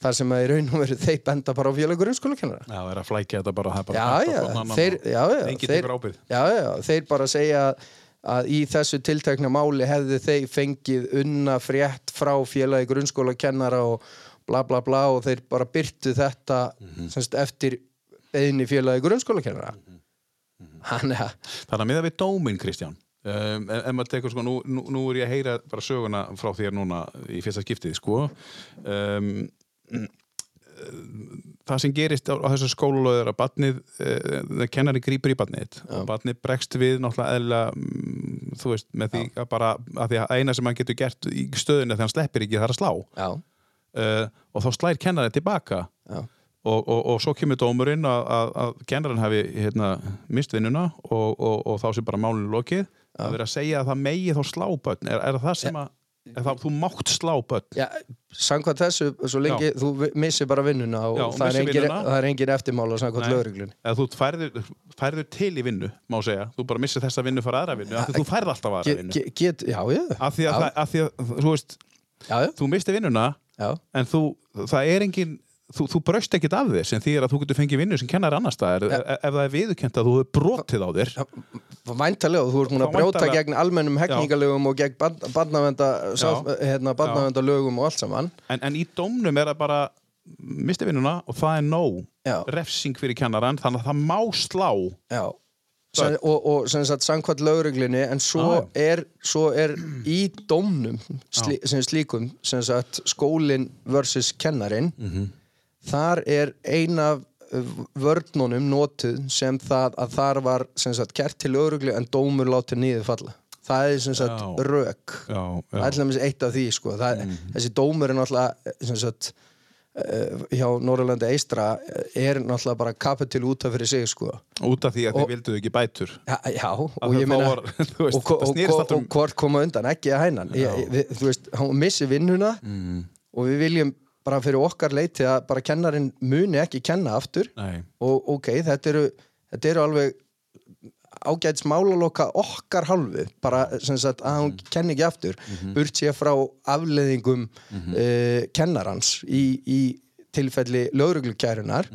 þar sem að í raun og veru þeir benda bara á félag grunnskólakennara Já, er að flækja þetta bara, það bara að já, stofna annan þeir, þeir, þeir bara segja að í þessu tiltekna máli hefðu þeir fengið unna frétt frá félagi grunnskólakennara og bla bla bla og þeir bara byrtu þetta Mhm. semst, eftir beðinni félagi grunnskólakennara Mhm. hann er Þannig að miða við dóminn, Kristján um, ef maður tekur sko, nú, nú, nú er ég að heyra bara söguna frá þér núna í fyrsta skiptið, sko. Um, það sem gerist á, á þessu skólalöður að badnið, uh, kennari grýpur í badnið og badnið bregst við náttúrulega eðla, mm, þú veist, með því að bara, að því að eina sem hann getur gert í stöðinu þegar hann sleppir ekki það er að slá. Já, uh, og þá slær kennari tilbaka. Og, og, og svo kemur dómurinn að, að, að kennarinn hafi hérna, mist vinnuna og, og, og þá sem bara málinu lokið að vera að segja að það megi þá slá börn. Er, er það sem að er það, þú mátt slá börn? Já samkvæmt þessu, svo lengi þú vi- missir bara vinnuna og Já, það, er missir engin, það er engin eftirmála lögreglunni. Eða þú færður, færður til í vinnu má segja, þú bara missir þessa vinnu fara aðra vinnu því þú færð alltaf aðra vinnu. ge- get, já, já, af því að, já, af því að þú veist, já, já, þú misti vinnuna já. en þú, það er engin þú, þú braust ekkit af þér sem því að þú getur fengið vinnu sem kennar annar staðar. Ef, ef það er viðurkent að þú hefur brotið á þér? Væntalega, þú ert múin að brjóta væntanlega- gegn almennum hekningalögum og gegn barnavenda, sáf, hérna, barnavendalögum og allt saman. En, en í dómnum er það bara misti vinnuna og það er nóg Já. refsing fyrir kennaran þannig að það má slá. Já. Sem, og, og sem sagt samkvæmt lögreglunni en svo, Já, er, svo er í dómnum sli, sem slíkum sem sagt skólin versus kennarin Mhm. Þar er ein af uh, vörnunum notuð sem það að þar var sagt kert til lögreglu en dómur látið niður falla það er sem sagt Já. rök já, það er alltaf eitt af því sko. það, þessi dómur er náttúrulega sem sagt uh, hjá Norrlandi Eistra er náttúrulega bara kapitil út af fyrir sig sko. út af því að Og- þið vilduðu ekki bætur Já, já og ég meina og, og, um- og hvort koma undan, ekki að við- þú veist, hann missi vinnuna Mm. og við viljum bara fyrir okkar leiti að bara kennarin muni ekki kenna aftur. Nei. og ok, þetta eru, þetta eru alveg ágæts málaloka okkar hálfu bara sem sagt að hún kenni ekki aftur. Burt sér frá afleðingum mm kennarans í, í tilfelli lögreglukærunar.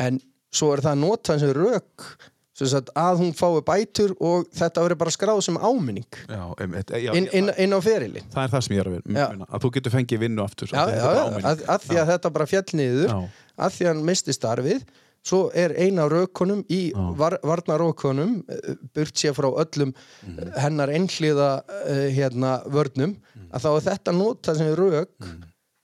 En svo er það að nota þessi rök sem sagt, að hún fái bætur og þetta verður bara skráð sem áminning. Já, einmitt, já, inn, inn, inn á ferilin það er það sem ég er að vinna. Að þú getur fengið vinnu aftur já, að, að því að þetta bara fjall niður að því að hann misti starfið svo er eina af rökkunum í var, varnarökkunum burt sér frá öllum mm. hennar einhliða uh, hérna, vörnum Mhm. að þá er þetta nota sem rök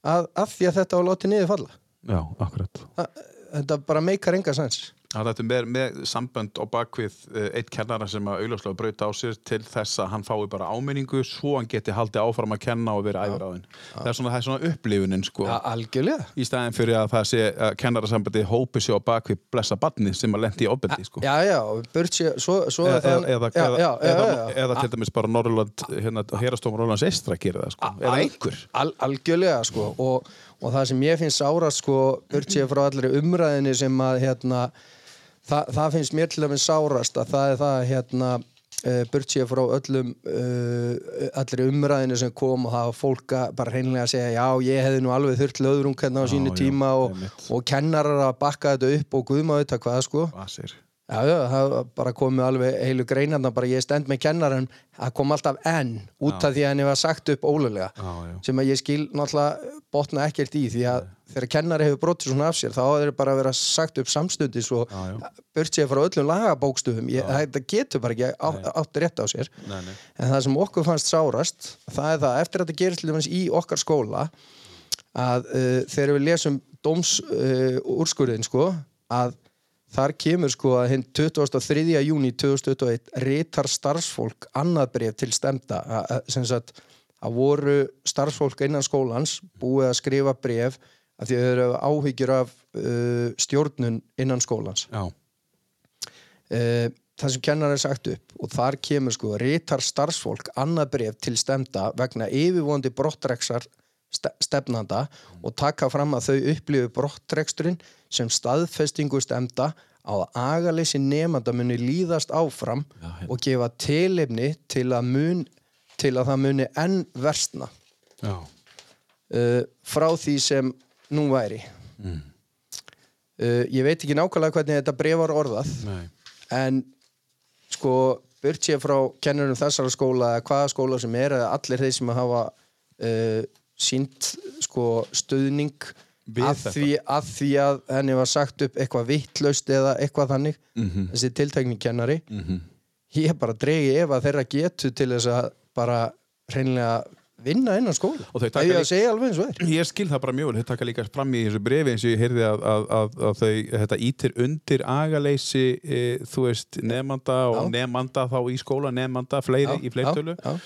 að, að því að þetta var látið niður falla. Já, akkurat. Að, þetta bara meikar enga sens þetta er með, með sambönd á bakvið eitt kennara sem að auðvitað brauta á sér til þess að hann fái bara áminningu svo hann geti haldið áfram að kenna og verið æfir á þinn það er svona, það er svona upplifunin sko. Ja, algjörlega. Í staðin fyrir að það sé að kennarasambandi hópi sér á bakvið blessa badni sem að lendi í ofbeldi sko. Já, já, burt sér svo, svo er það- eða, já, eða, já, eða, já, eða til dæmis bara Norrland hérna, hérastómar Norrlands eistra gerir það sko. Eða einhver. Al, algjörlega sko. Og, og það sem ég finnst sárast sko burt sér frá allri umræðinni sem að hérna það, það finnst mér til dæmis sárast að það er það hérna uh, burt sér frá öllum uh, allri umræðinu sem kom og það var fólk að bara hreinlega að segja já ég hefði nú alveg þurft löðrung hérna á Já, sínu já, tíma og, einmitt. og kennarar að bakka þetta upp og guðma þetta hvað sko Vasir. Já, já, það bara komið alveg heilu greinarna, bara ég stend með kennaran það kom alltaf enn út af því að henni var sagt upp ólulega Já, já. sem að ég skil náttúrulega botna ekkert í því að þegar kennari hefur brotið svona af sér þá er bara að vera sagt upp samstundis og Já, já. burt sér frá öllum lagabókstöfum þetta getur bara ekki á, átt rétt á sér Nei, nei. en það sem okkur fannst sárast það er það eftir að þetta gerist til dæmis í okkar skóla að uh, þegar við lesum dóms uh, sko að þar kemur sko að hinn 23. júni 2021 ritar starfsfólk annað bref til stemda að- að- að voru starfsfólk innan skólans búið að skrifa bref af því að þau eru áhyggjur af uh, stjórnun innan skólans Já, uh, það sem kennar er sagt upp og þar kemur sko rítar starfsfólk annað bref til stemda vegna yfirvonandi brottreksar ste stefnanda og taka fram að þau upplifu brottreksturinn sem staðfestingu stemda á að agaleysi nefnda muni líðast áfram Já, hérna. og gefa tilefni til að, mun, til að það muni enn versna já, uh, frá því sem nú væri mm. uh, ég veit ekki nákvæmlega hvernig þetta bref var orðað nei, en sko burt sér frá kennurum þessara skóla eða hvaða skóla sem er eða allir þeir sem hafa uh, sínt sko stuðning Við að því, að því að henni var sagt upp eitthvað vittlaust eða eitthvað þannig Mhm. þessi tilteknikennari mm ég bara dregi ef að þeirra getu til þess að bara hreinlega vinna innan skóla. Ég líka- að segja alveg eins og er. Ég skil það bara mjög vel, þau taka líka fram í þessu brefi eins og ég heyrði að, að, að, að þau, þetta ítir undir agaleysi, e, þú veist, nefnanda og Já. nefnanda þá í skóla, nefnanda, fleiri í fleirtölu, já, já,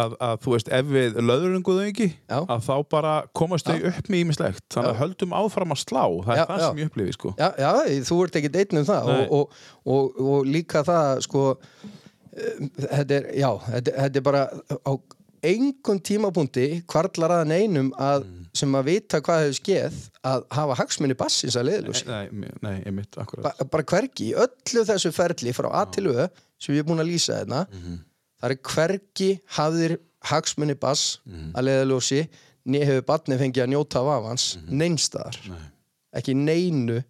að, að þú veist, ef við löðrunguðu ekki, Já. að þá bara komast þau upp með ímislegt, þannig að höldum áfram að slá, það er Já, það já. sem ég upplifi, sko. Já, já, þú ert ekki einn um það og, og, og, og líka það sko um, þetta er, já, þetta, þetta er bara á engum tímapunkti kvarlar að neinum að, Mm. sem að vita hvað hefur skeið að hafa hagsmunni bassins að leiðljósi Nei, nei, ég mitt, akkurat. ba bara hvergi, í öllu þessu ferli frá A til Ö sem ég er búin að lýsa þetta Mhm. Það er hvergi hafðir hagsmunni bass Mhm. að leiðljósi niður hefur barni fengið að njóta af hans Mhm. neinstaðar, Nei. ekki neinu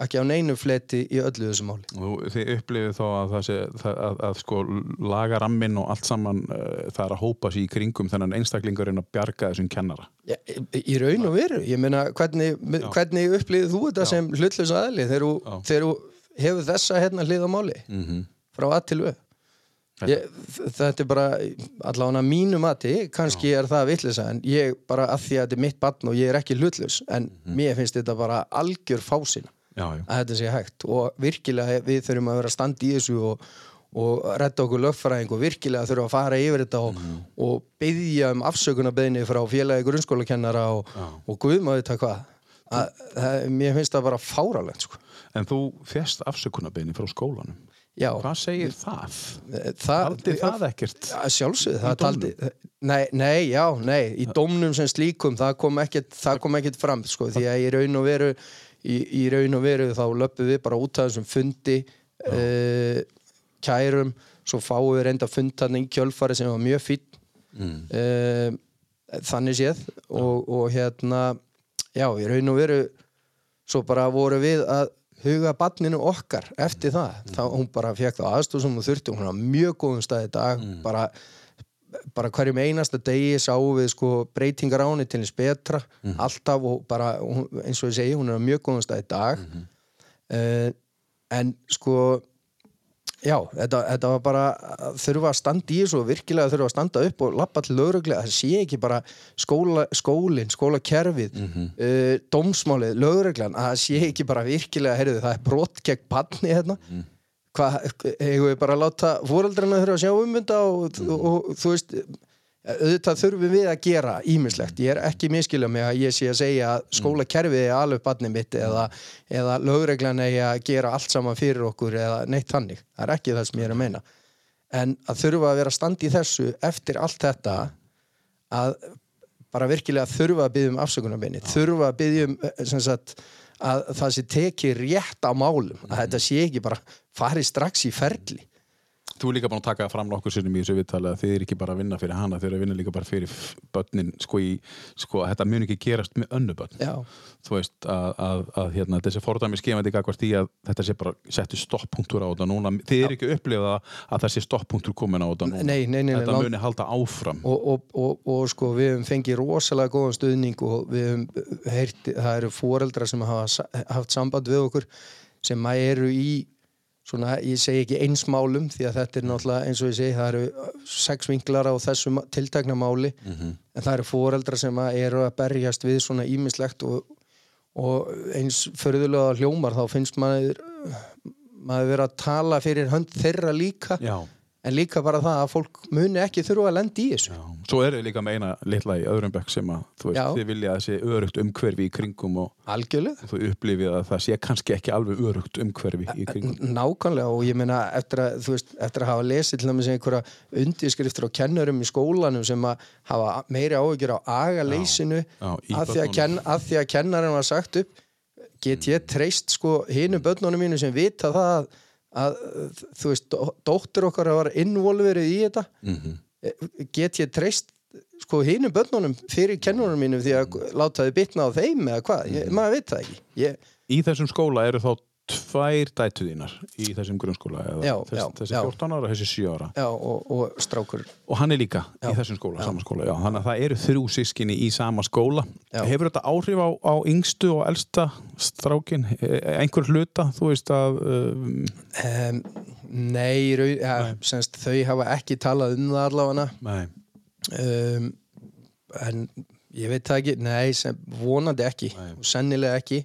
ekki á neinu fleti í öllu þessu máli Og þið upplifið þá að það sé það, að, að sko laga rammin og allt saman uh, það er að hópa sér í kringum þennan einstaklingurinn að bjarga þessum kennara. Já, í í raun og veru, ég meina hvernig, hvernig upplýðið þú þetta sem hlutlega aðli þegar þú- Já. þú hefur þessa hérna hlið á máli Mm -hmm. frá að til við ég, þetta er bara allavega mínu mati, kannski er það vitlisa en ég bara að því að þetta er mitt barn og ég er ekki hlutlaus, en mér finnst þetta bara algjör fásina Já, já. að þetta sé hægt og virkilega við þurfum að vera að standa í þessu og, og redda okkur lögfræðing og virkilega þurfum að fara yfir þetta og, og byggja um afsökunarbeðni frá félagi grunnskólakennara og, Já. og guðmaður þetta hvað mér finnst það bara fáralegt sko. En þú fjast afsökunarbeini frá skólanum. Já, Hvað segir það? Haldi það ekkert? Já, sjálfsögðu, Í það taldi nei, nei, já, nei, í dómnum sem slíkum það kom ekkert, það kom ekkert fram sko, því að í raun og veru í, í raun og veru þá löpum við bara út af þessum fundi uh, kærum svo fáum við reynda að funda þarna í kjölfari sem var mjög fýtt Mm. uh, þannig séð og, og hérna já, í raun og veru svo bara voru við að huga barninu okkar eftir það. Þá hún bara fekk það aðstof sem hún þurfti hún var mjög góðum stað í dag bara, bara hverjum einasta degi sáum við sko breytingar á henni til hins betra alltaf og bara eins og ég segi hún er mjög góðum stað í dag. Uh, en sko Já, þetta, þetta var bara að þurfa að standa í þessu og virkilega þurfa að standa upp og lappa til lögreglega, það sé ekki bara skóla, skólinn, skólakerfið Mhm. uh, dómsmálið, lögreglan að það sé ekki bara virkilega, heyrðu, það er brot gegn barni hérna Mhm. hvað, hefur við bara láta fóreldrarna þurfa að sjá um þetta og, Mhm. og, og, þú veist auðvitað þurfum við að gera ímislegt ég er ekki miskilja mig að ég sé að segja að skólakerfið er alveg barnið mitt eða, eða lögreglan er að gera allt saman fyrir okkur eða neitt þannig. Það er ekki það sem ég er að meina. En að þurfa að vera standi í þessu eftir allt þetta að bara virkilega þurfa að byggja um afsökunarbeini þurfa að byggja um eh, sem sagt, að það sé tekið rétt á málum að þetta sé ekki bara farið strax í ferli Þú er líka búin að taka fram nokkur sinnum í þessu viðtali að þið er ekki bara að vinna fyrir hana, þið er að vinna líka bara fyrir börnin, sko, í, sko að þetta mun ekki gerast með önnu börn. Já, Þú veist að, að, að hérna, þessi fordæmi skefandi gagvart í að þetta sé bara settu stopppunktur á þetta núna. Þið er ekki upplifað að það sé stopppunktur komin á þetta núna. Nei, nei, nei, nei, Þetta muni halda áfram. og, og, og, og sko við höfum fengið rosalega góðan stuðning og við höfum heyrt, það eru foreldrar sem hafa haft samband við okkur sem eru í svona, ég segi ekki einsmálum því að þetta er náttúrulega eins og ég segi það eru sex vinklar á þessu ma- tiltekna máli en það eru foreldrar sem að eru að berjast við svona ímislegt og, og eins förðulega hljómar þá finnst maður maður vera að tala fyrir hönd þeirra líka. Já, en líka bara það að fólk muni ekki þurfa að lenda í þessu. Svo eru líka með eina litla í öðrum bekk sem að þú veist, Já. þið vilja að sé örugt umhverfi í kringum og algjörlega. þú upplifið að það sé kannski ekki alveg örugt umhverfi í kringum. Nákvæmlega og ég meina eftir eftir að hafa lesið til dæmis einhverja undirskriftur á kennurum í skólanum sem að hafa meiri áhyggjur á agaleysinu Já, að, því að kenn, að því að kennarinn var sagt upp get ég treyst sko hinu börnunum mínu sem vita það að, að þú veist, dó- dóttir okkar var involverið í þetta Mhm. get ég treyst sko hinu börnunum fyrir kennurunum mínu því að láta þið bitna á þeim eða hvað, ég, Mhm. maður veit það ekki ég, Í þessum skóla eru þá tvær dætu þínar í þessum grunnskóla eða Já, þess, já, þessi já. 14 ára, þessi 7 ára. Já, og, og strákur. Og hann er líka í þessum skóla, sama skóla já. þannig að það eru þrjú sískinni í sama skóla. Hefur þetta áhrif á, á yngstu og elsta strákin, E- einhver hluta þú veist að um, Um, nei, rau, ja, semst, þau hafa ekki talað um það allavega. Nei, um, en ég veit það ekki, nei, sem, vonandi ekki Nei. og sennilega ekki.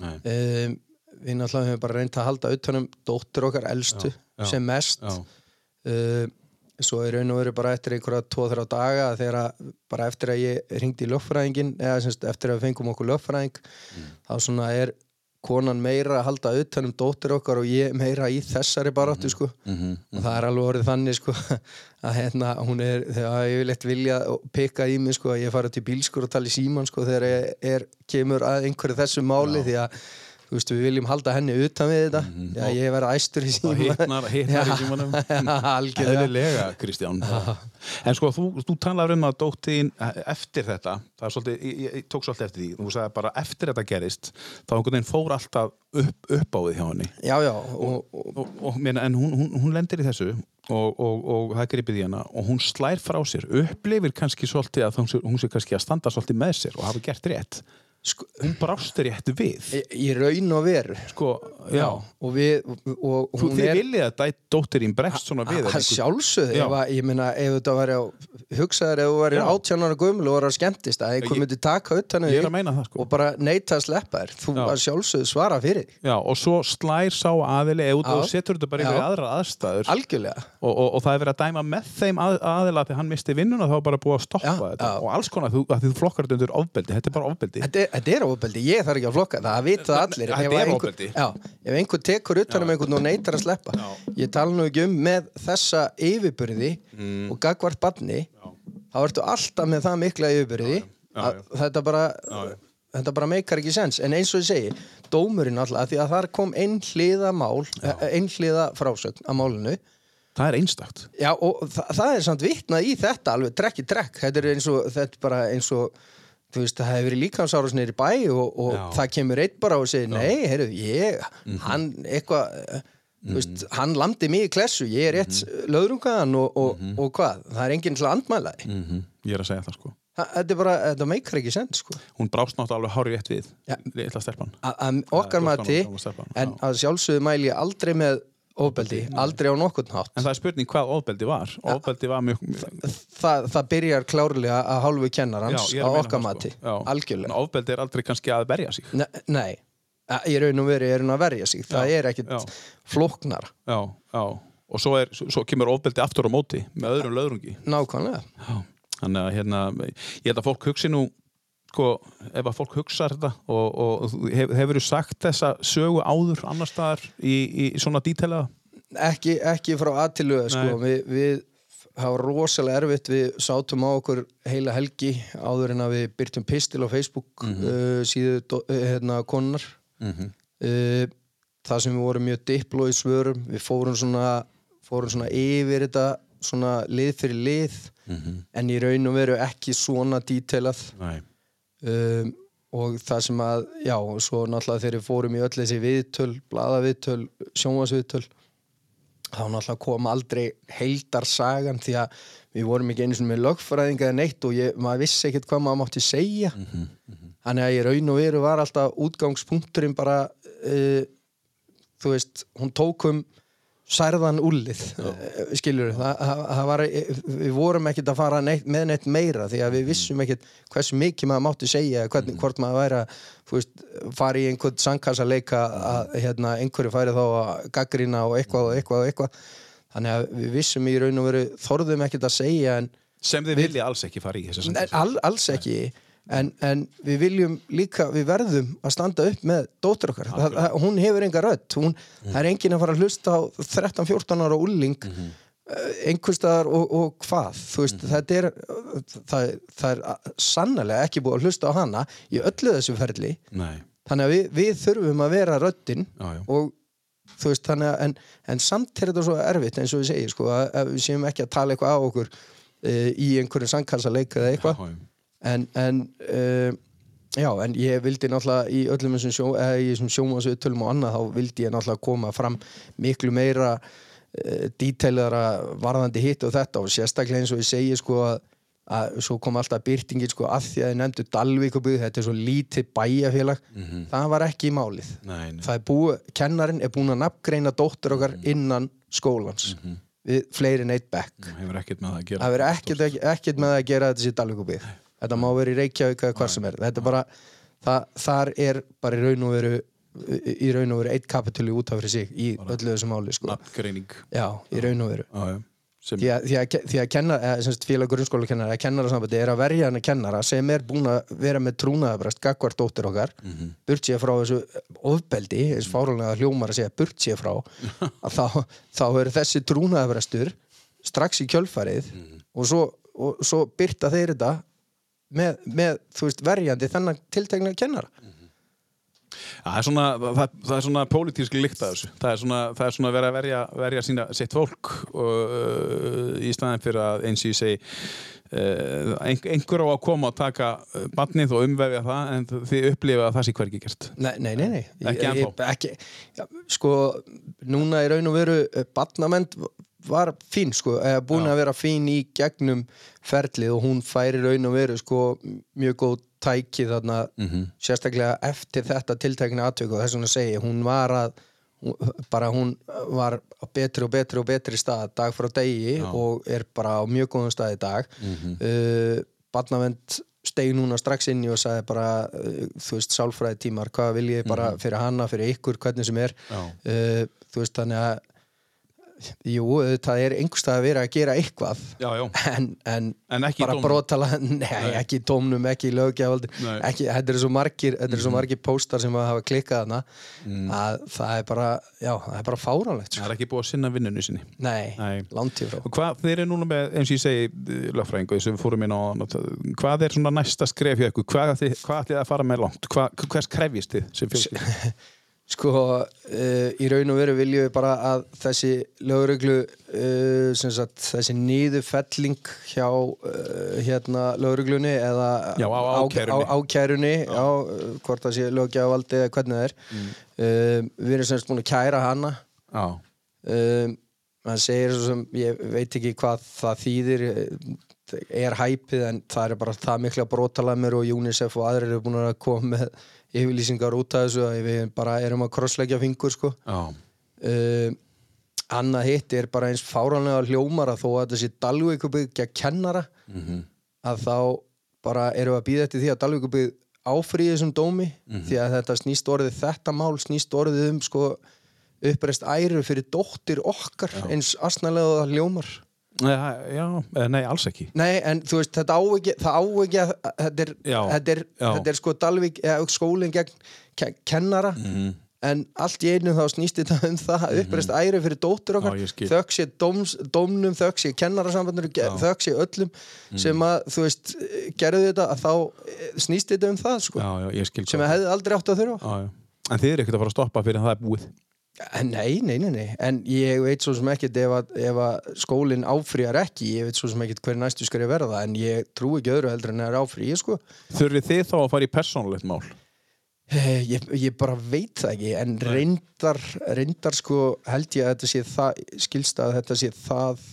Nei, við náttúrulega höfum bara reynt að halda utanum dóttur okkar elstu Já, já, sem mest. já, um, svo er raun og veru bara eftir einhverja 2-3 daga þegar að, bara eftir að ég ringdi í lögfræðingin eða semst, eftir að við fengum okkur lögfræðing Mm. þá svona er konan meira að halda utanum dóttur okkar og ég meira í þessari baráttu sko. mhm, og það er alveg orðið þannig sko að hérna hún er þegar ég vil eitt vilja pikka í mig sko að ég fara til bílskur og tala í síman sko þegar ég er, kemur að einhverju þessu máli því að veist við viljum halda henni utan við þetta. Því að ég verða æstur í Mhm. og síman hittnar, hittnar í símanum. Eðlilega, Kristján. En sko, þú, þú talar um að dóttin eftir þetta, það er svolítið ég, ég, tók svolítið eftir því, þú sagði bara eftir þetta gerist, þá einhvern veginn fór alltaf upp, upp á við hjá henni. Já já og, og, og, en hún, hún, hún lendir í þessu og, og, og það gripið í hana og hún slær frá sér, upplifir kannski svolítið að hún sé kannski að standa svolítið með sér og hafa gert rétt sko, hún brást rétt við í, í raun og veru sko, já, og við og, og þú þið er viljið að dæ- dóttirín bregst svona við að sjálfsögðu, Já. ef að, ég meina ef þetta á, hugsaður ef þú væri Já. átjánar gömul og var að skemmtist að einhver Ég- myndi taka um ég að meina það sko og bara neita að sleppa þér þú Já. að sjálfsögðu svara fyrir Já, og svo slær sá aðili Já. og setur þetta bara yfir Já. aðra aðstæður og, og, og það er verið að dæma með þeim að, aðila þegar hann misti vinnuna þá er bara búið að stoppa Já, þetta já. og alls konar, að því þú flokkar þetta undir ofbeldi þetta er bara ofbeldi þetta er, ofbeldi, ég þarf ekki að flokka það vita það allir. Þetta er já, ef einhver tekur utan um einhvern og neitar að sleppa. Já. ég tala nú ekki um með þessa yfirbyrði Mm. og gagvart badni þá ertu alltaf með það mikla yfirbyrði þetta bara þetta bara meikar ekki sens. En eins og ég segi, dómurinn alltaf því að þar kom einhliða mál einhliða frásögn að málinu. Það er einstakt. Já, og þa það er samt vitnað í þetta alveg trekk í trekk, þetta er eins og þetta er bara eins og, þú veist, það hefur verið líkamsáras neyri bæ og, og það kemur eitt bara og segir, nei, heyrðu, ég hann eitthvað þú veist, hann landi mig í klessu, ég er rétt mm löðrungaðan og, og, og hvað? Það er enginn til að andmæla því mm -hmm. ég er að segja það sko. Þa- þetta er bara, þetta meikar ekki sens sko. hún brást náttúrulega alveg hárið rétt við Já. litla stelpan. A- að okkar mati, 14 ára stelpan, en að sjálfsögðu mæli ég aldrei með ofbeldi, aldrei á nokkurn hátt. En það er spurning hvað ofbeldi var. Ofbeldi var mjög, mjög það, það byrjar klárlega að hálfu kennarans ég er á að meina okkar það, mati, sko. Já. algjörlega. En ofbeldi er aldrei kannski að berja sig. Ne nei, í raun og er hún að verja sig. Það Já, er ekkit já. flóknar já, já. Og svo, er, svo, svo kemur ofbeldi aftur á móti með öðrum löðrungi nákvæmlega. Já, þannig að hérna, ég held að fólk hugsi nú, sko, ef að fólk hugsa þetta og, og hef, hefur þú sagt þessa sögu áður annar staðar í, í svona dítelega? ekki, ekki frá aðtilu sko. við, við hafa rosalega erfitt. Við sátum á okkur heila helgi áður en að við byrtum pistil á Facebook uh, síðu uh, hérna, konunar Mm -hmm. uh, það sem við vorum mjög dipló í svörum við fórum svona, fórum svona yfir þetta svona lið fyrir lið. En í raun og veru ekki svona dítelað um, og það sem að já, og svo náttúrulega þegar við fórum í öll þessi viðtöl, bladaviðtöl sjónvarsviðtöl þá náttúrulega kom aldrei heildarsagan því að við vorum ekki einu svona með lögfræðinga eða neitt og ég, maður vissi ekkert hvað maður mátti segja. Þannig að í raun og veru var alltaf útgangspunkturinn bara uh, þú veist, hún tók um særðan úlið skiljur, það, það, var við vorum ekkert að fara neitt, með neitt meira því að við vissum ekkert hversu mikið maður mátti segja, hvernig, hvort maður væri að veist, fara í einhvern sangkassa leika að hérna, einhverju færi þá að gaggrina og eitthvað og eitthvað og eitthvað. Þannig að við vissum í raun og veru þorðum ekkert að segja en sem þið vilja alls ekki fara í Nei, all, alls ekki en, en við viljum líka við verðum að standa upp með dóttur okkar. Það, það, hún hefur enga rödd. Hún, það er enginn að fara að hlusta á 13-14 ára úling mm -hmm. einhverstaðar og, og hvað. Veist, þetta er það, það er sannlega ekki búið að hlusta á hana í öllu þessu ferli. Nei, þannig að við, við þurfum að vera já, já. og þú veist þannig að en, en samt er þetta svo erfitt eins og við segjum sko, að, að við séum ekki að tala eitthvað á okkur uh, í einhverjum sangkansaleik eða eitthvað. En, en uh, já, en ég vildi náttúrulega í öllum þessum sjó, þessum sjómasviðtölum og annað þá vildi ég náttúrulega koma fram miklu meira uh, dítælara varðandi hitt og þetta og sérstaklega eins og ég segi sko að, að svo kom alltaf byrtingin sko að því að ég nefndu Dalvíkubið, þetta er svo lítið bæjafélag, það var ekki í málið. Nei, nei. það er búið, kennarinn er búin að nafngreina dóttur okkar innan skólans við fleiri en eitt bekk. Það hefur ekkert með það að gera þetta sér Dalvíkubið þetta má vera í Reykjavík eða hvað sem er þetta er bara, það, þar er bara í raun og veru í raun og veru eitt kapitúli út af fyrir sig í öllu þessu máli sko. Nafngreining já, í raun og veru já. Sem, því að, að, að kenna, eða, semst, félag grunnskóla kennara kennarasambandi er að verja hann að kennara sem er búin að vera með trúnaðabrast gagvart dóttir okkar mm -hmm. burt sér frá þessu ofbeldi eins fárálega hljómar að segja burt sér frá að þá, þá er þessi trúnaðabrastur strax í kjölfarið og, svo, og svo byrta þeir þetta með, með veist, verjandi þennan tiltekna kennara það, er svona, það, það er svona pólitíski lykt af þessu það er svona, það er svona verið að verja, verja sína, sitt fólk og, uh, í staðin fyrir að eins og ég segi uh, einhver á að koma og taka barnið og umvefja það en þið upplifa að það sé hvergi gert Nei, nei, nei, nei. Ekki ennþá? Sko, núna í raun og veru Batnament var fín sko, eða búin að vera fín í gegnum ferlið og hún færi raun og veru sko, mjög góð tæki þarna Mhm. sérstaklega eftir þetta tiltekna atvik og þess segi, ég, hún var að bara hún var betri og betri og betri stað dag frá degi Já. og er bara á mjög góðum stað í dag Mhm. uh, Barnavend steig núna strax inn í og sagði bara uh, þú veist, sálfræði tímar, hvað vil ég bara fyrir hana, fyrir ykkur, hvernig sem er uh, þú veist, þannig að jú, það er einhverstað að vera að gera eitthvað Já, já. en, en, En bara brotala nei, ekki í tómnum, ekki í Nei. ekki, þetta eru svo margir þetta eru Mhm. svo margir póstar sem hafa klikkað hana að það er bara já, það er bara fáránlegt það sko. er ekki búið að sinna vinnunni sinni nei, Nei. langt í frá Og hvað, þeir eru núna með, eins og ég segi lögfræðingu sem fórum inn á hvað er svona næsta skref hjá ykkur hvað hvað ætlið að fara með langt hvað, hvers krefjist þið sem fjölskylda Sko, uh, í raun og veru viljum við bara að þessi lögreglu, uh, sagt, þessi nýðufelling hjá uh, hérna lögreglunni eða Já, á ákærunni. á, ákærunni, já, uh, hvort það sé löggjafaldi eða hvernig það er. Mm. Við erum semst búin að kæra hana. Já, Um, hann segir svo sem, ég veit ekki hvað það þýðir, er hæpið en það er bara það mikla brotalamir og UNICEF og aðrir eru búin að koma með yfirlýsingar út af þessu að við bara erum að krossleggja fingur sko. já, Uh, annað hitt er bara eins fáránlega hljómara þó að þessi Dalvíkubyggja kennara að þá bara erum við að býða eftir því að Dalvíkubygg áfrýði þessum dómi því að þetta snýst orðið þetta mál snýst orðið um sko uppreist æru fyrir dóttir okkar eins asnalega hljómar já, nei, alls ekki. Nei, en þú veist, þetta á ekki það á ekki að þetta er, þetta er, þetta er sko Dalvík eða skólinn gegn ke kennara. Mhm. en allt í einu þá snýst þetta um það að uppreist æru fyrir dóttir okkar. Já, ég dóms, dómnum, þökk sé kennarasambandinu, þökk sé öllum Mhm. sem að, þú veist, gerðu þetta að þá eh, snýst þetta um það sko, já, já, ég sem að hefði aldrei átt að þurfa. Já, já. en þið eru ekkert að fara að stoppa fyrir að það er búið Nei, nei, nei, nei, en ég veit svo sem ekkert ef að, ef að skólinn áfrýjar ekki, ég veit svo sem ekkert hver næstu skari verða, en ég trú ekki öðru heldur en að það er áfrýja, sko. þurfið þið þá að fara í persónulegt mál? Eh, Ég, ég bara veit það ekki, en reyndar, reyndar sko held ég að þetta sé það, skilst að þetta sé það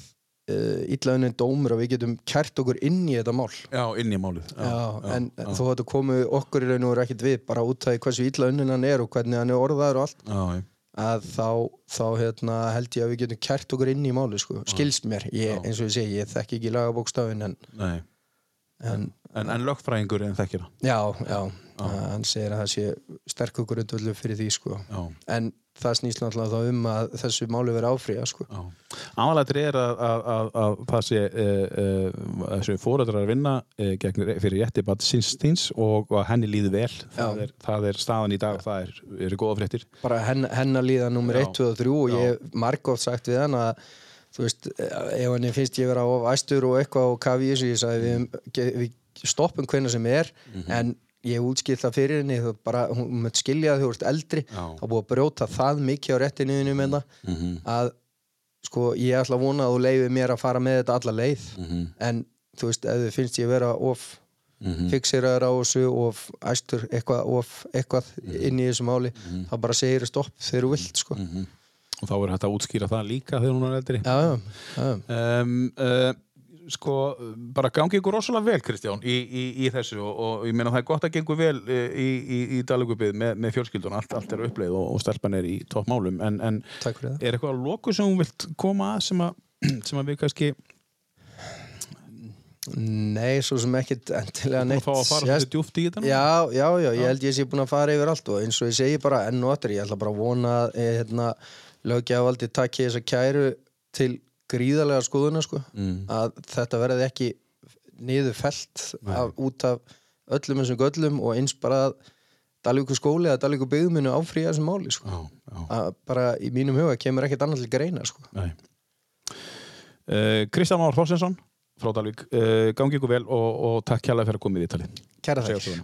uh, illaðunin dómur að við getum kært okkur inn í þetta mál. já, inn í málið. Já, en þó að þetta komu okkur í raun og veru ekkert við, bara út af hversu illaðunin hann er og hvernig hann er orðaður og allt, já, já. Að þá, þá hérna, held ég að við getum kært okkur inn í máli, sko. Skilst mér, ég, eins og ég segi, ég þekki ekki lagabókstafin, en, en En, en lögfræðingur en þekkir það já, já, hann segir að það sé sterkur grundvöldu fyrir því sko. Já. en það snýst náttúrulega þá um að þessu máli verið áfríða sko. Aðalættir er að, að, að, að það sé uh, uh, þessu fóræðrar að vinna uh, gegn, fyrir rétti bat sinnstíns og að henni líði vel. Það er, það er staðan í dag og það er, eru góða fréttir. Bara henn, hennar líða nummer Já. 1, 2 og 3 og ég hef margótt sagt við hann að þú veist, ef henni finnst ég vera of æstur og eitthvað og kafi í þessu ég sagði við, við stoppum hvenna sem er en ég útskilt það fyrir henni bara, hún með skilja að þú ert eldri. Þá búið að brjóta það mikið á réttinuðinu með það að sko ég ætla að vona að þú leiði mér að fara með þetta alla leið. En þú veist, ef þið finnst ég vera of fixeraður á þessu of æstur eitthvað, of eitthvað inn í þessu máli þá bara segir það stopp þegar þú vilt sko. og þá er hægt að útskýra það líka þegar hún er eldri. Já, já, já, um, uh, sko, bara gangi ykkur rosalega vel Kristján í, í, í þessu og, og ég meina það er gott að gengur vel uh, í, í, Dalugubið með, með fjölskyldun allt, allt er uppleið og, og stelpan er í toppmálum. En, en fyrir er eitthvað að loku sem hún vilt koma að sem að, sem að við kannski Nei, svo sem ekkit endilega neitt að fá að fara svolítið djúft í þetta Já, já, já, ég held ég sé búin að fara yfir allt og eins og ég segi bara enn og aftur, ég ætla bara að vona að eh, hérna, löggjafaldi takki þessa kæru til gríðarlega skoðuna sko, Mm. að þetta verði ekki niður felt af, út af öllum þessum göllum og eins bara að Dalvíku skóli eða Dalvíku byggðuminu áfríða þessum máli sko. já, já, að bara í mínum huga kemur ekkert annað til greina sko. uh, Kristján Már Þorsensson frá Dalvík, uh, gangi ykkur vel og, og takk kjærlega fyrir að koma í viðtalið Kæra Segja þær.